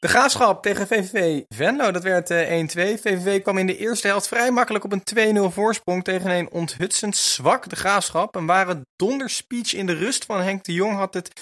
De graafschap tegen VVV Venlo, dat werd eh, 1-2. VVV kwam in de eerste helft vrij makkelijk op een 2-0 voorsprong tegen een onthutsend zwak de graafschap. Een ware donderspeech in de rust van Henk de Jong had het,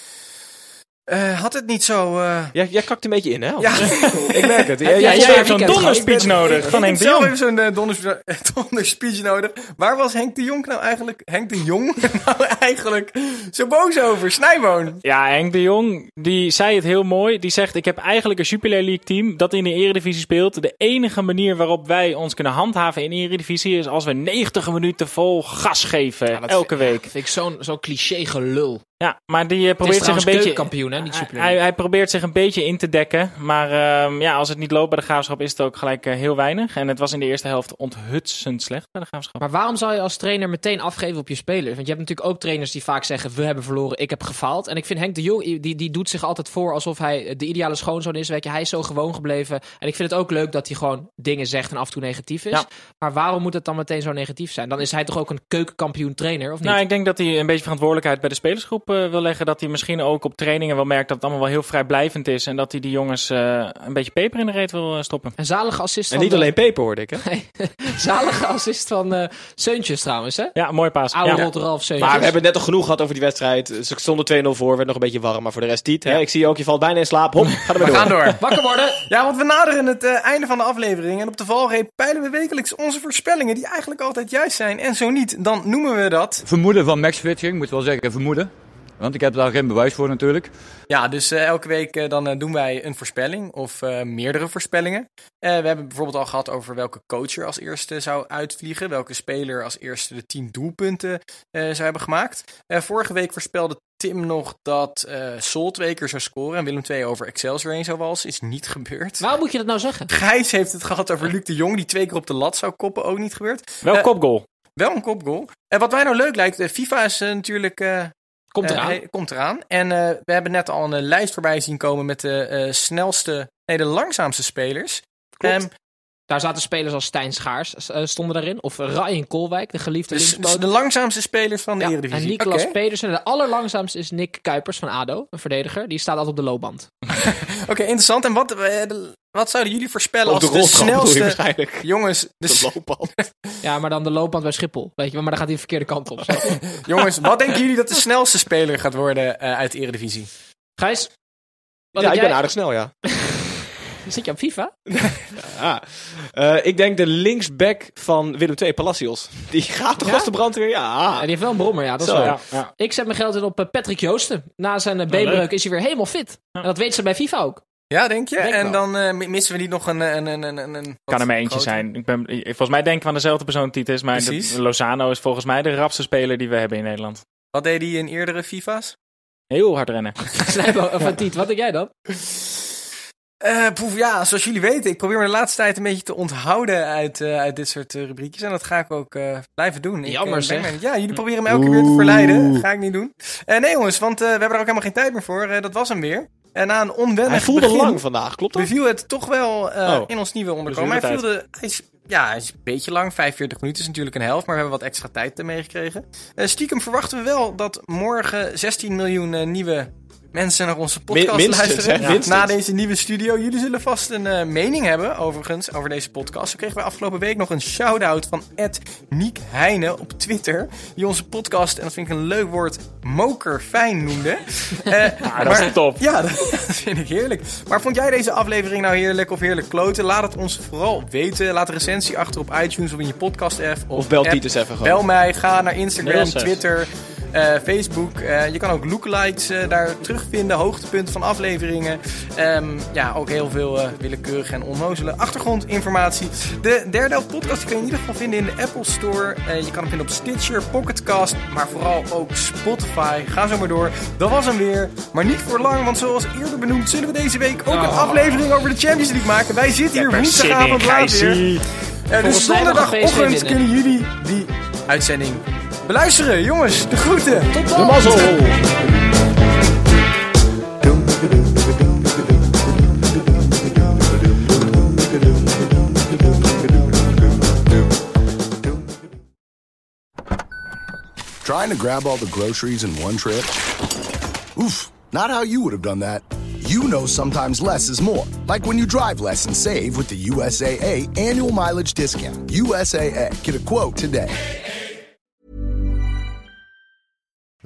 eh, had het niet zo... eh, Jij, jij kakt een beetje in, hè? ja, ik merk het. jij jij zwaar hebt zo'n donderspeech nodig van ik Henk heb de zelf Jong. even zo'n eh, donders, donderspeech nodig. Waar was Henk de Jong nou eigenlijk, Henk de Jong nou eigenlijk zo boos over? Snijboon. Ja, Henk de Jong, die zei het heel mooi. Die zegt, ik heb eigenlijk een Jupiler League team dat in de eredivisie speelt. De enige manier waarop wij ons kunnen handhaven in de eredivisie is als we 90 minuten vol gas geven. dat elke week. Vind ik zo'n zo'n cliché gelul. Ja, maar die eh, probeert zich een beetje... keukenkampioen, hè? Niet Super Hij, hij probeert zich een beetje in te dekken. Maar ehm, ja, als het niet loopt bij de graafschap is het ook gelijk eh, heel weinig. En het was in de eerste helft onthutsend slecht bij de graafschap. Maar waarom zou je als trainer meteen afgeven op je spelers? Want je hebt natuurlijk ook trainers die vaak zeggen: We hebben verloren, ik heb gefaald. En ik vind Henk de Jong, die, die doet zich altijd voor alsof hij de ideale schoonzoon is. Weet je, hij is zo gewoon gebleven. En ik vind het ook leuk dat hij gewoon dingen zegt en af en toe negatief is. Ja. Maar waarom moet het dan meteen zo negatief zijn? Dan is hij toch ook een keukenkampioen trainer, of niet? Nou, ik denk dat hij een beetje verantwoordelijkheid bij de spelersgroep eh, wil leggen. Dat hij misschien ook op trainingen wel merkt dat het allemaal wel heel vrijblijvend is. En dat hij die jongens eh, een beetje peper in de reet wil eh, stoppen. Een zalige assist En niet de- alleen peper, hoorde ik, hè? zalige assist van eh Seuntjes trouwens, hè? Ja, mooi paas. Oude Ja. Ralf Seuntjes. Maar we hebben het net al genoeg gehad over die wedstrijd. Ze stonden 2-0 voor, werd nog een beetje warm. Maar voor de rest niet. Hè? Ik zie je ook, je valt bijna in slaap. Hop, ga er maar We door. gaan door. Wakker worden! Ja, want we naderen het eh, einde van de aflevering. En op de valreep peilen we wekelijks onze voorspellingen, die eigenlijk altijd juist zijn. En zo niet, dan noemen we dat. Vermoeden van matchfixing, moet wel zeggen vermoeden. Want ik heb daar geen bewijs voor natuurlijk. Ja, dus eh, elke week eh, dan eh, doen wij een voorspelling of eh, meerdere voorspellingen. Eh, we hebben bijvoorbeeld al gehad over welke coach er als eerste zou uitvliegen. Welke speler als eerste de 10 doelpunten eh, zou hebben gemaakt. Eh, vorige week voorspelde Tim nog dat eh Sol twee keer zou scoren en Willem II over Excelsior heen zou walsen. Is niet gebeurd. Waarom moet je dat nou zeggen? Gijs heeft het gehad over Luc de Jong, die twee keer op de lat zou koppen. Ook niet gebeurd. Wel Eh, kopgoal. Wel een kopgoal. En wat mij nou leuk lijkt, FIFA is natuurlijk... eh, Komt eh, eraan. komt eraan. En eh, we hebben net al een eh, lijst voorbij zien komen met de snelste, nee, de langzaamste spelers. Klopt. Ehm, Daar zaten spelers als Stijn Schaars eh, stonden daarin. Of Ryan Kolwijk, de geliefde dus, dus de langzaamste spelers van de Ja, Eredivisie. en Niklas. Pedersen. De allerlangzaamste is Nick Kuipers van ADO, een verdediger. Die staat altijd op de loopband. Oké, interessant. En wat, eh, de- wat zouden jullie voorspellen Op de als de je snelste... waarschijnlijk. Jongens, de, De loopband. Ja, maar dan de loopband bij Schiphol. Weet je, wel, maar dan gaat hij de verkeerde kant op. jongens, wat denken jullie dat de snelste speler gaat worden eh, uit de Eredivisie? Gijs? Wat Ja, ik ben jij? aardig snel, ja. Zit je op FIFA? Ah. Eh, ik denk de linksback van Willem II, Palacios. Die gaat toch Ja? als de brandweer? Ja. Ja, die heeft wel een brommer, ja. Dat is Zo. waar. Ja, ja. Ik zet mijn geld in op eh, Patrick Joosten. Na zijn eh, beenbreuk is hij weer helemaal fit. En dat weten ze bij FIFA ook. Ja, denk je? Denk en wel. dan mi- missen we niet nog een... een, een, een, een, Kan er maar eentje groter? zijn. Ik ben, volgens mij denken we aan dezelfde persoon, Titus. Maar de, Lozano is volgens mij de rapste speler die we hebben in Nederland. Wat deed hij in eerdere FIFA's? Heel hard rennen. Snijbo, of van Tiet, wat denk jij dan? Eh, poef, ja, zoals jullie weten, ik probeer me de laatste tijd een beetje te onthouden uit, eh, uit dit soort eh, rubriekjes. En dat ga ik ook blijven doen. Jammer, zeg. Ja, jullie proberen me elke keer weer te verleiden. Dat ga ik niet doen. Nee jongens, want we hebben er ook helemaal geen tijd meer voor. Dat was hem weer. En na een onwennig Hij voelde begin lang vandaag, klopt dat? beviel het toch wel Oh. in ons nieuwe onderkomen. Hij, voelde, hij, is, ja, hij is een beetje lang. 45 minuten is natuurlijk een helft, maar we hebben wat extra tijd ermee gekregen. Eh, stiekem verwachten we wel dat morgen 16 miljoen nieuwe mensen naar onze podcast minstens, luisteren. hè? Na deze nieuwe studio. Jullie zullen vast een eh, mening hebben, overigens, over deze podcast. Zo kregen we afgelopen week nog een shout-out van Ed Niek Heijnen op Twitter. Die onze podcast, en dat vind ik een leuk woord, mokerfijn noemde. Eh, Ah, dat is top. Ja, dat vind ik heerlijk. Maar vond jij deze aflevering nou heerlijk of heerlijk kloten? Laat het ons vooral weten. Laat een recensie achter op iTunes of in je podcast-app. Of bel app. Titus even gewoon. Bel mij, ga naar Instagram. Twitter, eh, Facebook. Eh, je kan ook lookalikes eh, daar terugvinden, hoogtepunten van afleveringen. Ehm, ja, ook heel veel willekeurige en onnozele achtergrondinformatie. De derde podcast kun je in ieder geval vinden in de Apple Store. Je kan hem vinden op Stitcher, Pocketcast, maar vooral ook Spotify. Ga zo maar door. Dat was hem weer, maar niet voor lang, want zoals eerder benoemd zullen we deze week ook een aflevering over de Champions League maken. Wij zitten hier woensdagavond laat weer. Eh, dus winnen. kunnen jullie die uitzending beluisteren. Jongens, de groeten. Tot dan. De mazzel! Trying to grab all the groceries in one trip? Oof, not how you would have done that. You know sometimes less is more. Like when you drive less and save with the USAA annual mileage discount. USAA, get a quote today.